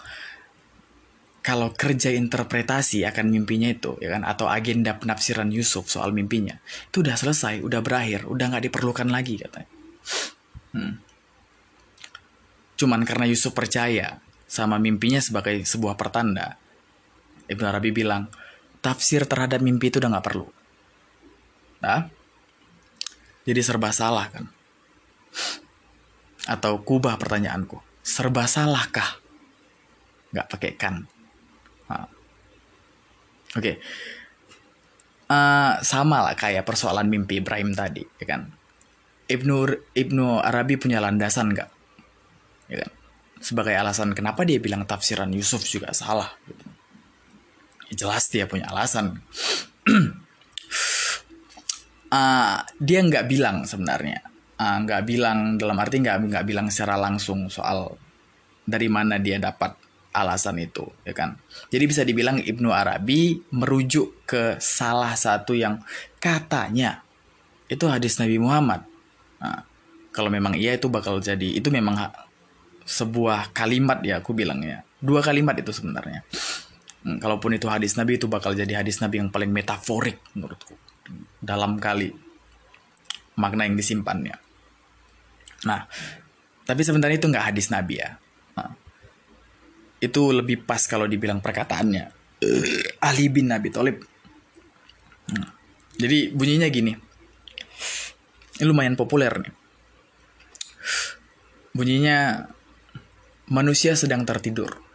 kalau kerja interpretasi akan mimpinya itu ya kan atau agenda penafsiran Yusuf soal mimpinya itu udah selesai udah berakhir udah nggak diperlukan lagi katanya hmm. Cuman karena Yusuf percaya sama mimpinya sebagai sebuah pertanda. Ibnu Arabi bilang, tafsir terhadap mimpi itu udah gak perlu. Nah, jadi serba salah kan? Atau kubah pertanyaanku, serba salahkah? Gak pakai kan. Nah. Oke, okay. uh, eh, sama lah kayak persoalan mimpi Ibrahim tadi, ya kan? Ibnu Ibnu Arabi punya landasan nggak ya kan? sebagai alasan kenapa dia bilang tafsiran Yusuf juga salah gitu. Jelas dia punya alasan. Uh, dia nggak bilang sebenarnya. Uh, nggak bilang dalam arti nggak nggak bilang secara langsung soal dari mana dia dapat alasan itu ya kan? Jadi bisa dibilang Ibnu Arabi merujuk ke salah satu yang katanya itu hadis Nabi Muhammad. Nah, kalau memang iya itu bakal jadi itu memang sebuah kalimat ya aku bilangnya. Dua kalimat itu sebenarnya kalaupun itu hadis nabi itu bakal jadi hadis nabi yang paling metaforik menurutku. Dalam kali makna yang disimpannya. Nah tapi sebenarnya itu nggak hadis nabi ya. Nah, itu lebih pas kalau dibilang perkataannya. Ali bin Nabi Thalib. Hmm. jadi bunyinya gini. Ini lumayan populer nih. Bunyinya manusia sedang tertidur.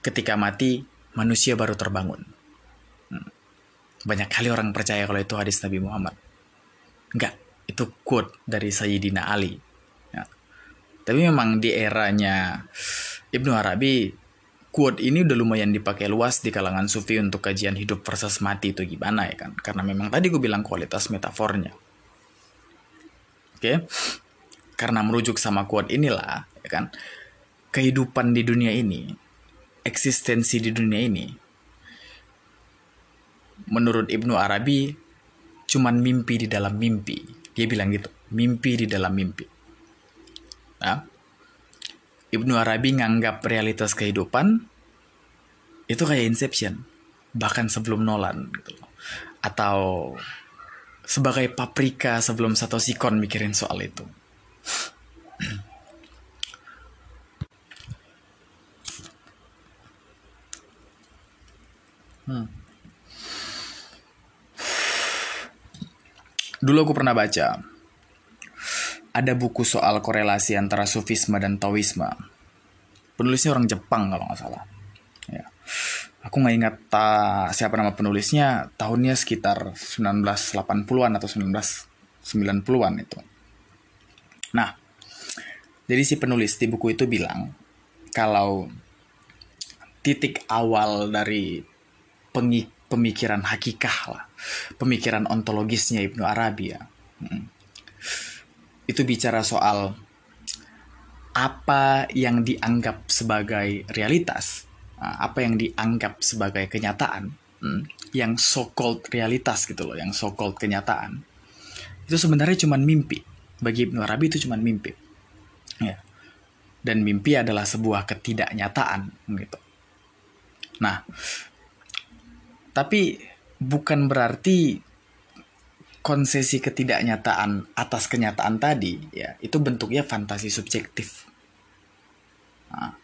Ketika mati, manusia baru terbangun. Hmm. Banyak kali orang percaya kalau itu hadis Nabi Muhammad. Enggak, itu quote dari Sayyidina Ali. Ya. Tapi memang di eranya Ibnu Arabi, quote ini udah lumayan dipakai luas di kalangan sufi untuk kajian hidup versus mati itu gimana ya kan. Karena memang tadi gue bilang kualitas metafornya. Oke, karena merujuk sama quote inilah ya kan kehidupan di dunia ini eksistensi di dunia ini menurut Ibnu Arabi cuman mimpi di dalam mimpi. Dia bilang gitu, mimpi di dalam mimpi. Nah, Ibnu Arabi nganggap realitas kehidupan itu kayak Inception, bahkan sebelum Nolan gitu Atau sebagai paprika sebelum Satoshi Kon mikirin soal itu. Hmm. Dulu aku pernah baca ada buku soal korelasi antara sufisme dan taoisme. Penulisnya orang Jepang kalau nggak salah. Ya. Aku nggak ingat ta, siapa nama penulisnya, tahunnya sekitar 1980-an atau 1990-an itu. Nah, jadi si penulis di buku itu bilang kalau titik awal dari pemikiran hakikah lah, pemikiran ontologisnya Ibnu Arabi ya. Hmm. Itu bicara soal apa yang dianggap sebagai realitas, apa yang dianggap sebagai kenyataan, hmm, yang so-called realitas gitu loh, yang so-called kenyataan. Itu sebenarnya cuma mimpi. Bagi Ibnu Arabi itu cuma mimpi. Ya. Dan mimpi adalah sebuah ketidaknyataan gitu. Nah, tapi bukan berarti konsesi ketidaknyataan atas kenyataan tadi ya itu bentuknya fantasi subjektif. Nah,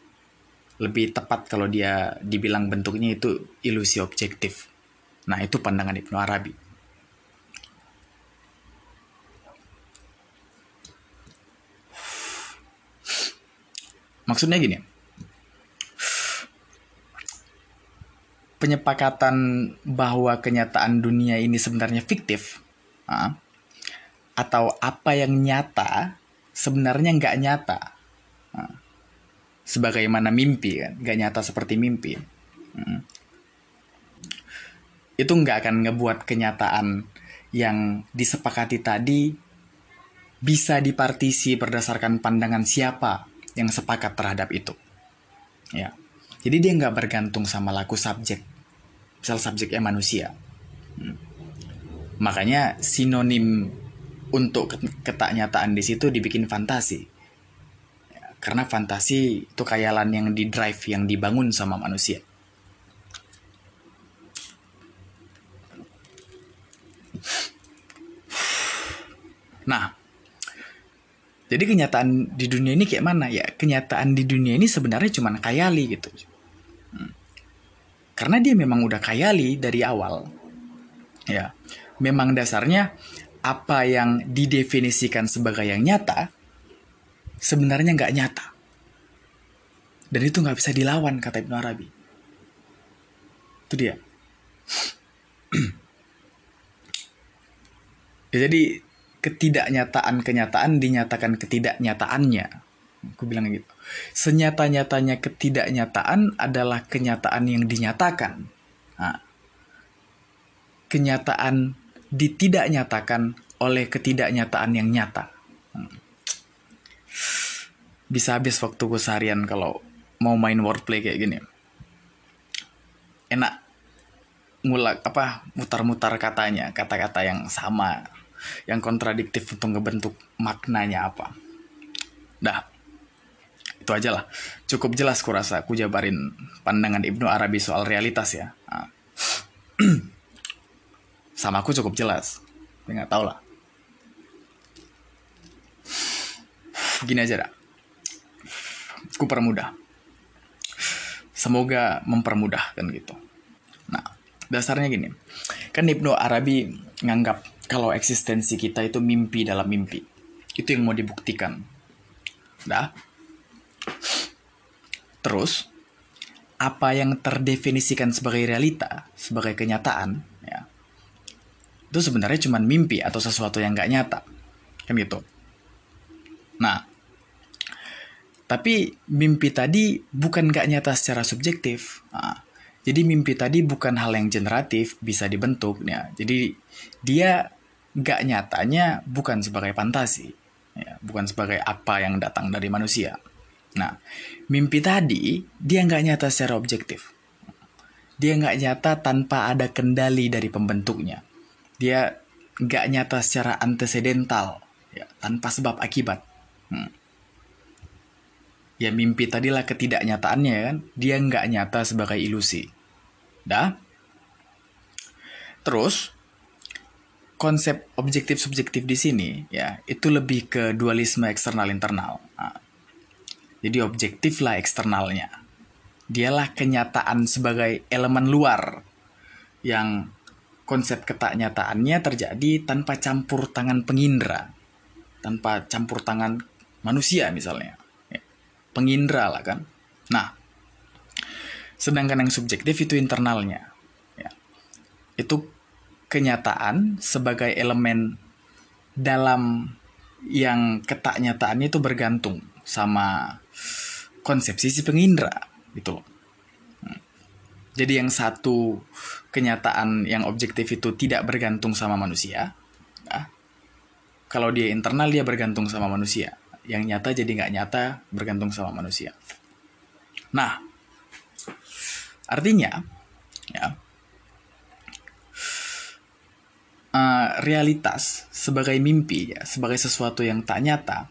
lebih tepat kalau dia dibilang bentuknya itu ilusi objektif. Nah, itu pandangan Ibnu Arabi. Maksudnya gini, penyepakatan bahwa kenyataan dunia ini sebenarnya fiktif uh, atau apa yang nyata sebenarnya nggak nyata uh, sebagaimana mimpi kan nggak nyata seperti mimpi uh, itu nggak akan ngebuat kenyataan yang disepakati tadi bisa dipartisi berdasarkan pandangan siapa yang sepakat terhadap itu. Ya. Jadi dia nggak bergantung sama laku subjek. Misal subjeknya manusia. Hmm. Makanya sinonim untuk ketaknyataan di situ dibikin fantasi. Karena fantasi itu kayalan yang di drive, yang dibangun sama manusia. Nah, jadi kenyataan di dunia ini kayak mana ya? Kenyataan di dunia ini sebenarnya cuma kayali gitu. Karena dia memang udah kayali dari awal. Ya, memang dasarnya apa yang didefinisikan sebagai yang nyata sebenarnya nggak nyata. Dan itu nggak bisa dilawan kata Ibnu Arabi. Itu dia. ya, jadi ketidaknyataan kenyataan dinyatakan ketidaknyataannya Aku bilang gitu. Senyata-nyatanya ketidaknyataan adalah kenyataan yang dinyatakan. Nah, kenyataan ditidaknyatakan oleh ketidaknyataan yang nyata. Hmm. Bisa habis waktuku seharian kalau mau main wordplay kayak gini. Enak ngulak apa mutar-mutar katanya, kata-kata yang sama, yang kontradiktif untuk ngebentuk maknanya apa. Dah itu aja lah. Cukup jelas kurasa aku jabarin pandangan Ibnu Arabi soal realitas ya. Nah. sama aku cukup jelas. Nggak tau lah. Gini aja dah. Aku permudah. Semoga mempermudah kan gitu. Nah dasarnya gini. Kan Ibnu Arabi nganggap kalau eksistensi kita itu mimpi dalam mimpi. Itu yang mau dibuktikan. Dah Terus, apa yang terdefinisikan sebagai realita, sebagai kenyataan, ya, itu sebenarnya cuma mimpi atau sesuatu yang nggak nyata. Kan gitu. Nah, tapi mimpi tadi bukan nggak nyata secara subjektif. Nah, jadi mimpi tadi bukan hal yang generatif, bisa dibentuk. Ya. Jadi dia nggak nyatanya bukan sebagai fantasi, ya. bukan sebagai apa yang datang dari manusia. Nah, mimpi tadi dia nggak nyata secara objektif. Dia nggak nyata tanpa ada kendali dari pembentuknya. Dia nggak nyata secara antecedental, ya, tanpa sebab akibat. Hmm. Ya mimpi tadilah ketidaknyataannya kan, dia nggak nyata sebagai ilusi. Dah. Terus konsep objektif subjektif di sini ya itu lebih ke dualisme eksternal internal. Nah, jadi objektif lah eksternalnya. Dialah kenyataan sebagai elemen luar yang konsep ketaknyataannya terjadi tanpa campur tangan pengindra, tanpa campur tangan manusia misalnya. Ya, pengindra lah kan. Nah, sedangkan yang subjektif itu internalnya. Ya. Itu kenyataan sebagai elemen dalam yang ketaknyataannya itu bergantung sama konsepsi si pengindra gitu loh. Hmm. Jadi yang satu kenyataan yang objektif itu tidak bergantung sama manusia. Ya. Kalau dia internal dia bergantung sama manusia. Yang nyata jadi nggak nyata bergantung sama manusia. Nah, artinya ya uh, realitas sebagai mimpi ya sebagai sesuatu yang tak nyata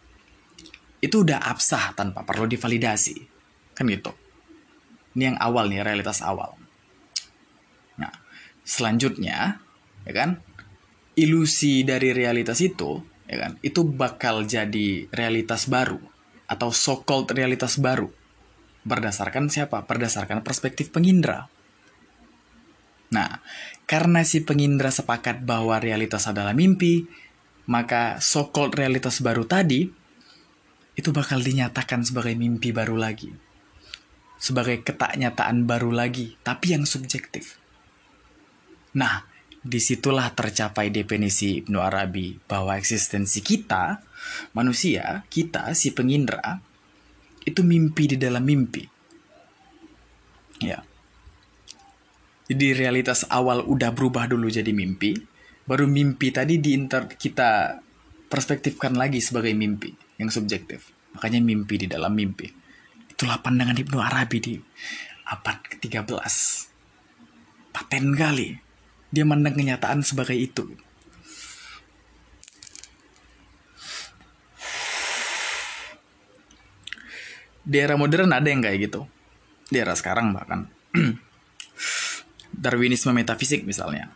itu udah absah tanpa perlu divalidasi. Kan gitu. Ini yang awal nih, realitas awal. Nah, selanjutnya, ya kan, ilusi dari realitas itu, ya kan, itu bakal jadi realitas baru atau so-called realitas baru. Berdasarkan siapa? Berdasarkan perspektif pengindra. Nah, karena si pengindra sepakat bahwa realitas adalah mimpi, maka so-called realitas baru tadi itu bakal dinyatakan sebagai mimpi baru lagi. Sebagai ketaknyataan baru lagi, tapi yang subjektif. Nah, di situlah tercapai definisi Ibnu Arabi bahwa eksistensi kita, manusia, kita, si pengindra, itu mimpi di dalam mimpi. Ya. Jadi realitas awal udah berubah dulu jadi mimpi, baru mimpi tadi diinter kita perspektifkan lagi sebagai mimpi yang subjektif. Makanya mimpi di dalam mimpi. Itulah pandangan Ibnu Arabi di abad ke-13. Paten kali. Dia mandang kenyataan sebagai itu. Di era modern ada yang kayak gitu. Di era sekarang bahkan. Darwinisme metafisik misalnya.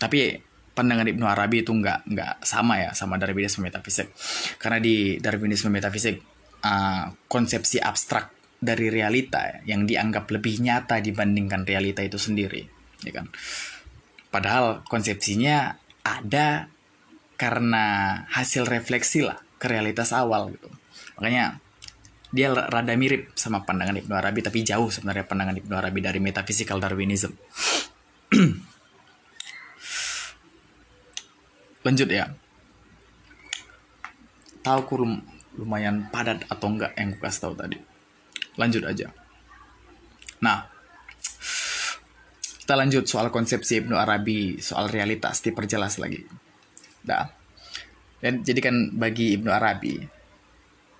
Tapi pandangan Ibnu Arabi itu nggak nggak sama ya sama Darwinisme metafisik. Karena di Darwinisme metafisik uh, konsepsi abstrak dari realita yang dianggap lebih nyata dibandingkan realita itu sendiri ya kan? Padahal konsepsinya ada karena hasil refleksi lah ke realitas awal gitu. Makanya dia rada mirip sama pandangan Ibnu Arabi tapi jauh sebenarnya pandangan Ibnu Arabi dari metaphysical Darwinism lanjut ya. Tahu kurung lumayan padat atau enggak yang gue kasih tahu tadi? Lanjut aja. Nah kita lanjut soal konsepsi Ibnu Arabi soal realitas diperjelas lagi. Dah. Dan jadi kan bagi Ibnu Arabi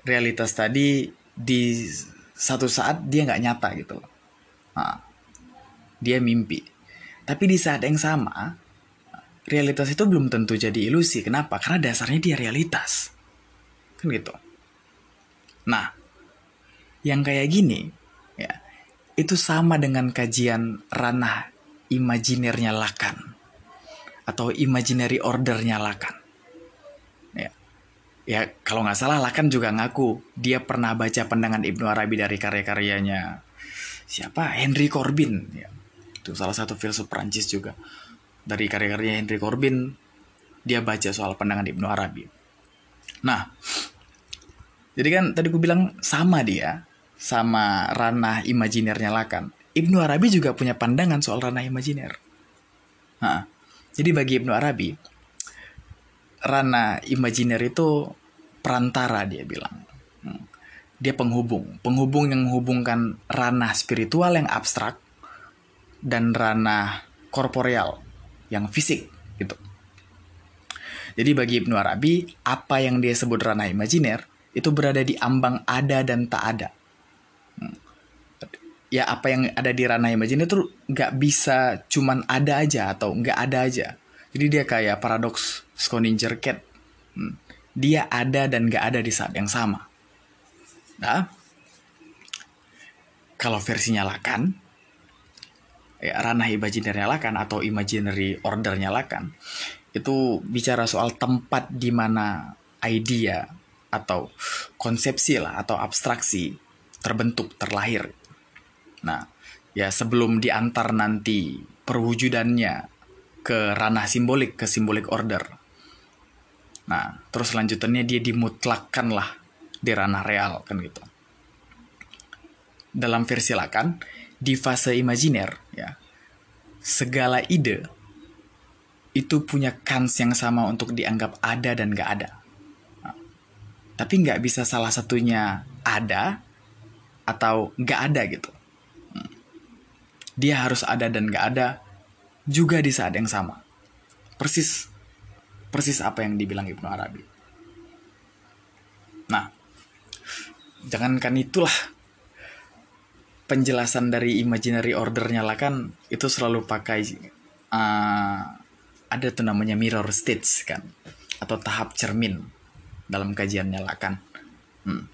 realitas tadi di satu saat dia nggak nyata gitu. Loh nah, dia mimpi. Tapi di saat yang sama realitas itu belum tentu jadi ilusi. Kenapa? Karena dasarnya dia realitas. Kan gitu. Nah, yang kayak gini, ya, itu sama dengan kajian ranah imajinernya Lakan. Atau imaginary ordernya Lakan. Ya, ya kalau nggak salah Lakan juga ngaku dia pernah baca pandangan Ibnu Arabi dari karya-karyanya siapa Henry Corbin ya itu salah satu filsuf Prancis juga dari karya-karya Henry Corbin dia baca soal pandangan Ibnu Arabi. Nah, jadi kan tadi gue bilang sama dia, sama ranah imajinernya Lakan. Ibnu Arabi juga punya pandangan soal ranah imajiner. Nah, jadi bagi Ibnu Arabi, ranah imajiner itu perantara dia bilang. Hmm. Dia penghubung, penghubung yang menghubungkan ranah spiritual yang abstrak dan ranah korporeal yang fisik gitu. Jadi bagi Ibnu Arabi, apa yang dia sebut ranah imajiner itu berada di ambang ada dan tak ada. Hmm. Ya apa yang ada di ranah imajiner itu nggak bisa cuman ada aja atau nggak ada aja. Jadi dia kayak paradoks Schrödinger cat. Hmm. Dia ada dan nggak ada di saat yang sama. Nah, kalau versi nyalakan, ya, ranah imajiner nyalakan atau imaginary order nyalakan, itu bicara soal tempat di mana idea atau konsepsi lah atau abstraksi terbentuk terlahir. Nah, ya sebelum diantar nanti perwujudannya ke ranah simbolik ke simbolik order. Nah, terus lanjutannya dia dimutlakkan lah di ranah real kan gitu. Dalam versi Lakan, di fase imajiner segala ide itu punya kans yang sama untuk dianggap ada dan gak ada tapi nggak bisa salah satunya ada atau nggak ada gitu. Dia harus ada dan nggak ada juga di saat yang sama. Persis persis apa yang dibilang Ibnu Arabi. Nah, jangankan itulah penjelasan dari imaginary ordernya lah kan itu selalu pakai uh, ada tuh namanya mirror stage kan atau tahap cermin dalam kajiannya Lakan. Hmm.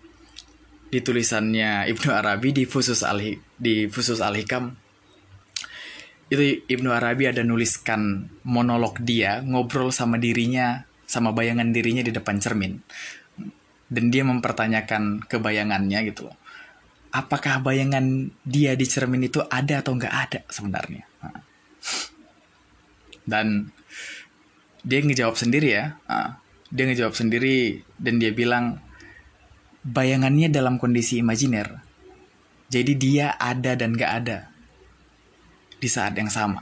Di tulisannya Ibnu Arabi di Fusus al di Fusus al Hikam itu Ibnu Arabi ada nuliskan monolog dia ngobrol sama dirinya sama bayangan dirinya di depan cermin dan dia mempertanyakan kebayangannya gitu loh apakah bayangan dia di cermin itu ada atau nggak ada sebenarnya dan dia ngejawab sendiri ya dia ngejawab sendiri dan dia bilang bayangannya dalam kondisi imajiner. Jadi dia ada dan gak ada di saat yang sama.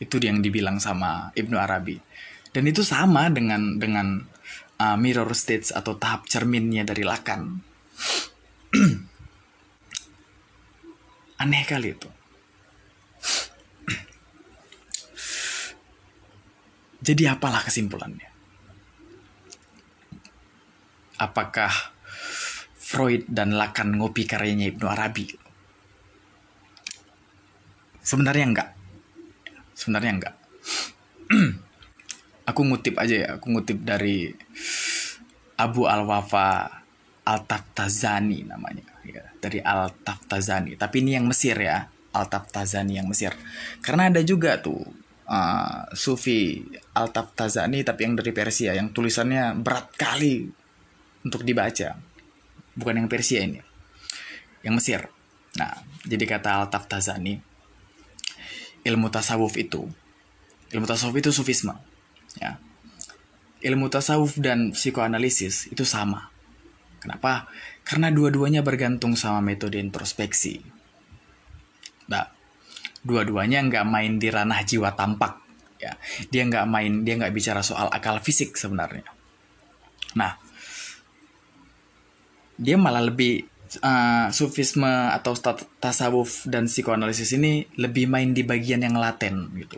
Itu yang dibilang sama Ibnu Arabi. Dan itu sama dengan dengan uh, mirror stage atau tahap cerminnya dari Lakan. Aneh kali itu. Jadi apalah kesimpulannya? apakah Freud dan Lacan ngopi karyanya Ibnu Arabi? Sebenarnya enggak. Sebenarnya enggak. aku ngutip aja ya, aku ngutip dari Abu Al-Wafa Al-Taftazani namanya ya, dari Al-Taftazani. Tapi ini yang Mesir ya, Al-Taftazani yang Mesir. Karena ada juga tuh uh, Sufi Al-Taftazani tapi yang dari Persia yang tulisannya berat kali untuk dibaca. Bukan yang Persia ini. Yang Mesir. Nah, jadi kata Al-Taftazani, ilmu tasawuf itu, ilmu tasawuf itu sufisme. Ya. Ilmu tasawuf dan psikoanalisis itu sama. Kenapa? Karena dua-duanya bergantung sama metode introspeksi. Nah, dua-duanya nggak main di ranah jiwa tampak. Ya, dia nggak main, dia nggak bicara soal akal fisik sebenarnya. Nah, dia malah lebih uh, sufisme atau tasawuf dan psikoanalisis ini lebih main di bagian yang laten gitu.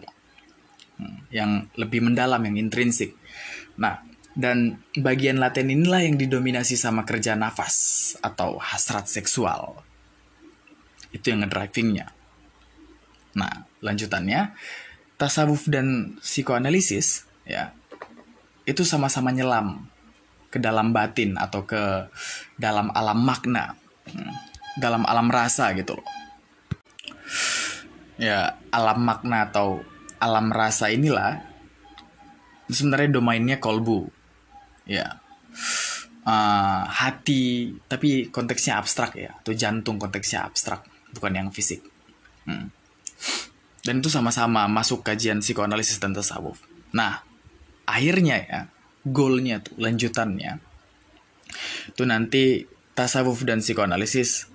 Hmm, yang lebih mendalam, yang intrinsik. Nah, dan bagian laten inilah yang didominasi sama kerja nafas atau hasrat seksual. Itu yang ngedrivingnya. Nah, lanjutannya, tasawuf dan psikoanalisis ya itu sama-sama nyelam ke dalam batin atau ke dalam alam makna, hmm, dalam alam rasa gitu loh. Ya, alam makna atau alam rasa inilah sebenarnya domainnya kolbu. Ya. Uh, hati, tapi konteksnya abstrak ya, atau jantung konteksnya abstrak, bukan yang fisik. Hmm. Dan itu sama-sama masuk kajian psikoanalisis dan tasawuf. Nah, akhirnya ya, goalnya tuh lanjutannya itu nanti tasawuf dan psikoanalisis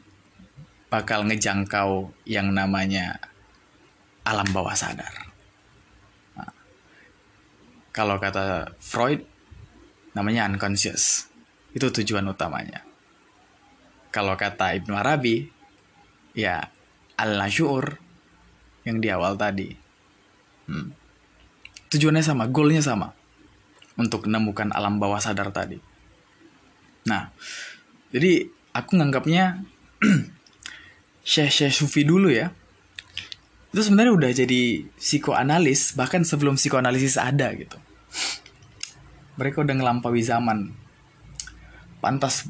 bakal ngejangkau yang namanya alam bawah sadar. Nah, kalau kata Freud namanya unconscious. Itu tujuan utamanya. Kalau kata Ibnu Arabi ya al-nasyur yang di awal tadi. Hmm. Tujuannya sama, goalnya sama untuk menemukan alam bawah sadar tadi. Nah, jadi aku nganggapnya Syekh Syekh Sufi dulu ya. Itu sebenarnya udah jadi psikoanalis bahkan sebelum psikoanalisis ada gitu. Mereka udah ngelampaui zaman. Pantas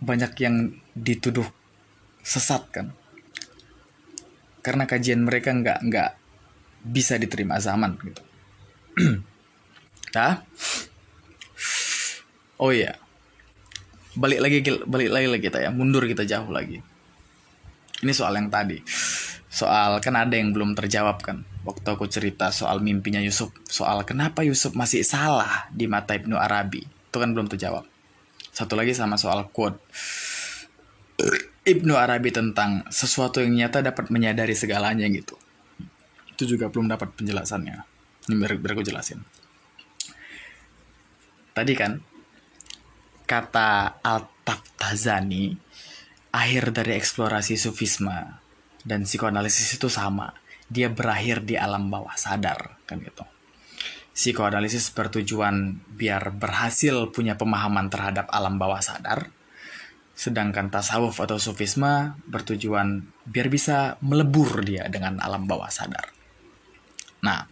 banyak yang dituduh sesat kan. Karena kajian mereka nggak nggak bisa diterima zaman gitu. nah, oh iya, balik lagi balik lagi lagi kita ya mundur kita jauh lagi ini soal yang tadi soal kan ada yang belum terjawab kan waktu aku cerita soal mimpinya Yusuf soal kenapa Yusuf masih salah di mata Ibnu Arabi itu kan belum terjawab. Satu lagi sama soal quote. Ibnu Arabi tentang sesuatu yang nyata dapat menyadari segalanya gitu. Itu juga belum dapat penjelasannya. Ini biar, biar aku jelasin. Tadi kan kata Al-Taftazani, akhir dari eksplorasi sufisme dan psikoanalisis itu sama. Dia berakhir di alam bawah sadar, kan gitu. Psikoanalisis bertujuan biar berhasil punya pemahaman terhadap alam bawah sadar, sedangkan tasawuf atau sufisme bertujuan biar bisa melebur dia dengan alam bawah sadar. Nah,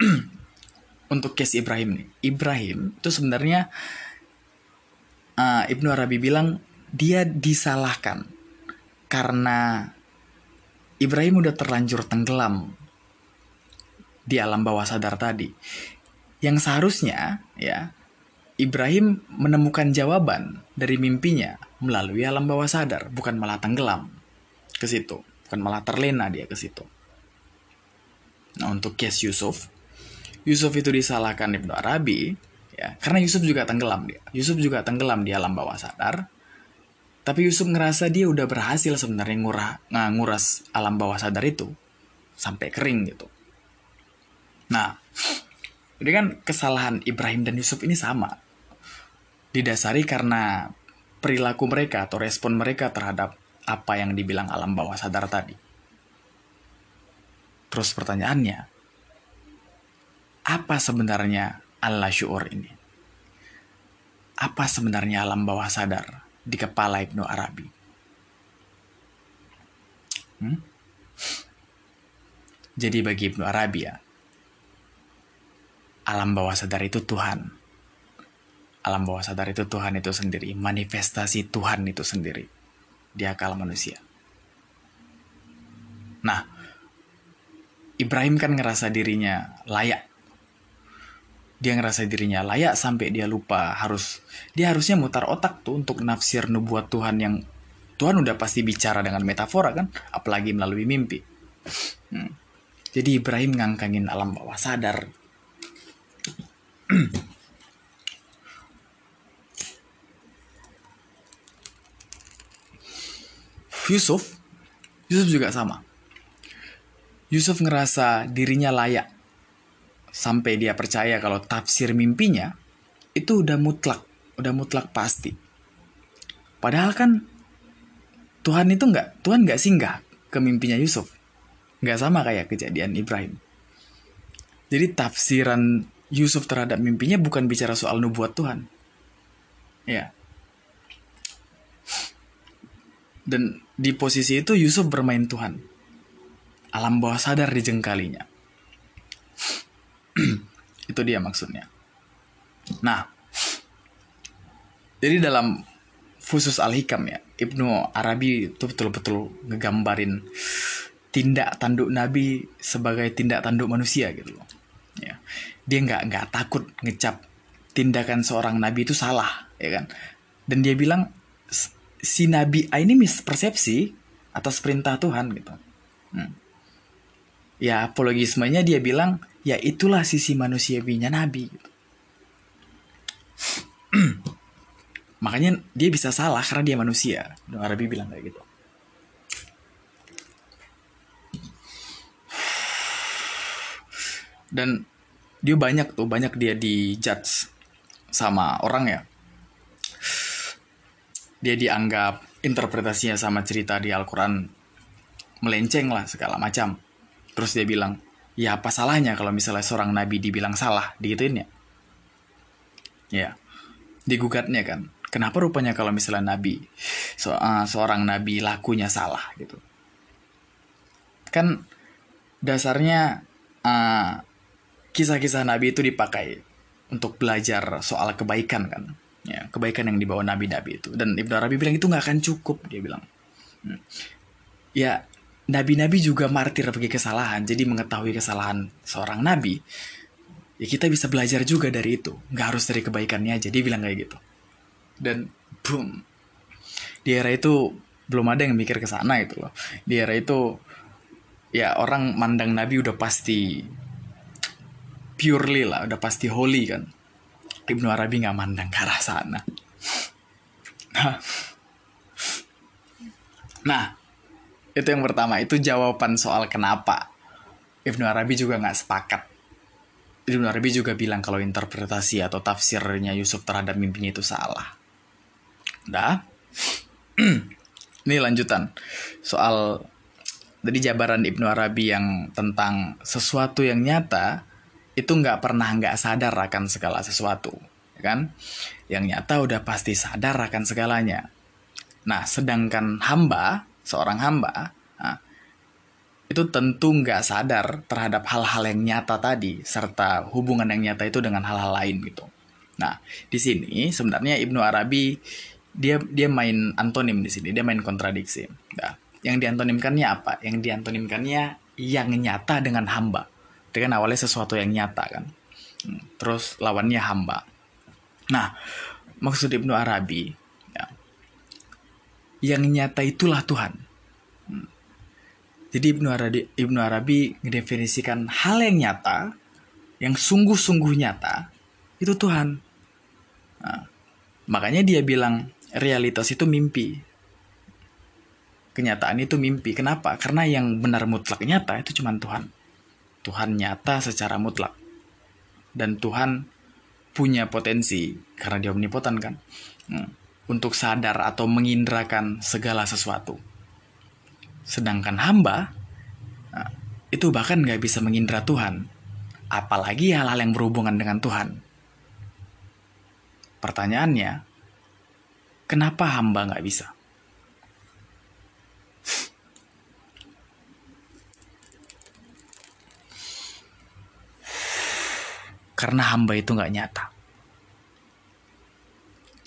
untuk case Ibrahim nih, Ibrahim itu sebenarnya uh, Ibnu Arabi bilang dia disalahkan karena Ibrahim udah terlanjur tenggelam di alam bawah sadar tadi. Yang seharusnya ya Ibrahim menemukan jawaban dari mimpinya melalui alam bawah sadar, bukan malah tenggelam ke situ, bukan malah terlena dia ke situ. Nah, untuk case Yusuf, Yusuf itu disalahkan Ibnu Arabi ya karena Yusuf juga tenggelam dia Yusuf juga tenggelam di alam bawah sadar tapi Yusuf ngerasa dia udah berhasil sebenarnya ngurah nguras alam bawah sadar itu sampai kering gitu nah jadi kan kesalahan Ibrahim dan Yusuf ini sama didasari karena perilaku mereka atau respon mereka terhadap apa yang dibilang alam bawah sadar tadi. Terus pertanyaannya, apa sebenarnya Allah syuur ini? Apa sebenarnya alam bawah sadar di kepala Ibnu Arabi? Hmm? Jadi bagi Ibnu Arabi ya, alam bawah sadar itu Tuhan. Alam bawah sadar itu Tuhan itu sendiri, manifestasi Tuhan itu sendiri di akal manusia. Nah, Ibrahim kan ngerasa dirinya layak dia ngerasa dirinya layak sampai dia lupa. Harus dia harusnya mutar otak tuh untuk nafsir nubuat Tuhan yang Tuhan udah pasti bicara dengan metafora kan? Apalagi melalui mimpi. Hmm. jadi Ibrahim ngangkangin alam bawah sadar. Yusuf Yusuf juga sama. Yusuf ngerasa dirinya layak sampai dia percaya kalau tafsir mimpinya itu udah mutlak, udah mutlak pasti. Padahal kan Tuhan itu nggak, Tuhan nggak singgah ke mimpinya Yusuf. Nggak sama kayak kejadian Ibrahim. Jadi tafsiran Yusuf terhadap mimpinya bukan bicara soal nubuat Tuhan. Ya. Dan di posisi itu Yusuf bermain Tuhan. Alam bawah sadar dijengkalinya. itu dia maksudnya. Nah, jadi dalam Fusus Al-Hikam ya, Ibnu Arabi itu betul-betul ngegambarin tindak tanduk Nabi sebagai tindak tanduk manusia gitu loh. Ya. Dia nggak nggak takut ngecap tindakan seorang Nabi itu salah, ya kan? Dan dia bilang si Nabi A ini mispersepsi atas perintah Tuhan gitu. Hmm. Ya apologismenya dia bilang ya itulah sisi manusiawinya Nabi. Makanya dia bisa salah karena dia manusia. Ibnu Arabi bilang kayak gitu. Dan dia banyak tuh, banyak dia di judge sama orang ya. Dia dianggap interpretasinya sama cerita di Al-Quran melenceng lah segala macam. Terus dia bilang, ya apa salahnya kalau misalnya seorang nabi dibilang salah? Digituin ya? Ya digugatnya kan. Kenapa rupanya kalau misalnya nabi so, uh, seorang nabi lakunya salah gitu? Kan dasarnya uh, kisah-kisah nabi itu dipakai untuk belajar soal kebaikan kan? Ya kebaikan yang dibawa nabi-nabi itu. Dan ibnu arabi bilang itu nggak akan cukup dia bilang. Hmm. ya nabi-nabi juga martir bagi kesalahan jadi mengetahui kesalahan seorang nabi ya kita bisa belajar juga dari itu. Nggak harus dari kebaikannya aja dia bilang kayak gitu. Dan boom di era itu belum ada yang mikir ke sana itu loh. Di era itu ya orang mandang nabi udah pasti purely lah udah pasti holy kan. Ibnu Arabi nggak mandang ke arah sana. Nah. Nah itu yang pertama itu jawaban soal kenapa Ibnu Arabi juga nggak sepakat Ibnu Arabi juga bilang kalau interpretasi atau tafsirnya Yusuf terhadap mimpinya itu salah. Dah. Ini lanjutan soal dari jabaran Ibnu Arabi yang tentang sesuatu yang nyata itu nggak pernah nggak sadar akan segala sesuatu, ya kan? Yang nyata udah pasti sadar akan segalanya. Nah, sedangkan hamba, seorang hamba, nah, itu tentu nggak sadar terhadap hal-hal yang nyata tadi, serta hubungan yang nyata itu dengan hal-hal lain gitu. Nah, di sini sebenarnya Ibnu Arabi dia dia main antonim di sini, dia main kontradiksi. Nah, yang diantonimkannya apa? Yang diantonimkannya yang nyata dengan hamba. Dengan awalnya sesuatu yang nyata kan. Hmm, terus lawannya hamba. Nah, maksud Ibnu Arabi, yang nyata itulah Tuhan. Hmm. Jadi Ibnu Arabi, Ibnu Arabi mendefinisikan hal yang nyata, yang sungguh-sungguh nyata, itu Tuhan. Nah, makanya dia bilang realitas itu mimpi. Kenyataan itu mimpi. Kenapa? Karena yang benar mutlak nyata itu cuma Tuhan. Tuhan nyata secara mutlak. Dan Tuhan punya potensi, karena dia omnipoten kan, hmm, untuk sadar atau mengindrakan segala sesuatu. Sedangkan hamba, nah, itu bahkan nggak bisa mengindra Tuhan. Apalagi hal-hal yang berhubungan dengan Tuhan. Pertanyaannya, Kenapa hamba nggak bisa? Karena hamba itu nggak nyata.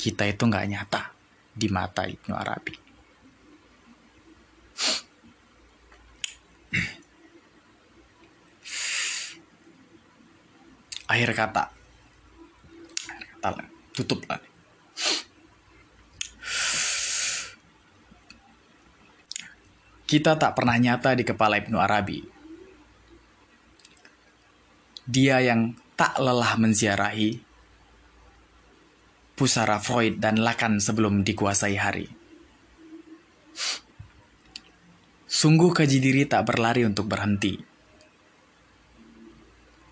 Kita itu nggak nyata di mata Ibnu Arabi. Akhir kata. Akhir kata tutup lah. kita tak pernah nyata di kepala Ibnu Arabi. Dia yang tak lelah menziarahi pusara Freud dan Lacan sebelum dikuasai hari. Sungguh kaji diri tak berlari untuk berhenti.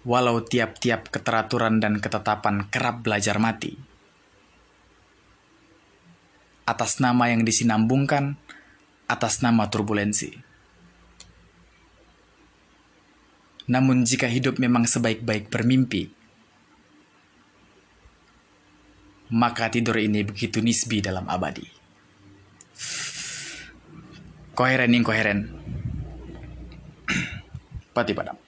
Walau tiap-tiap keteraturan dan ketetapan kerap belajar mati. Atas nama yang disinambungkan, atas nama turbulensi. Namun jika hidup memang sebaik-baik bermimpi, maka tidur ini begitu nisbi dalam abadi. Koheren inkoheren. Pati padam.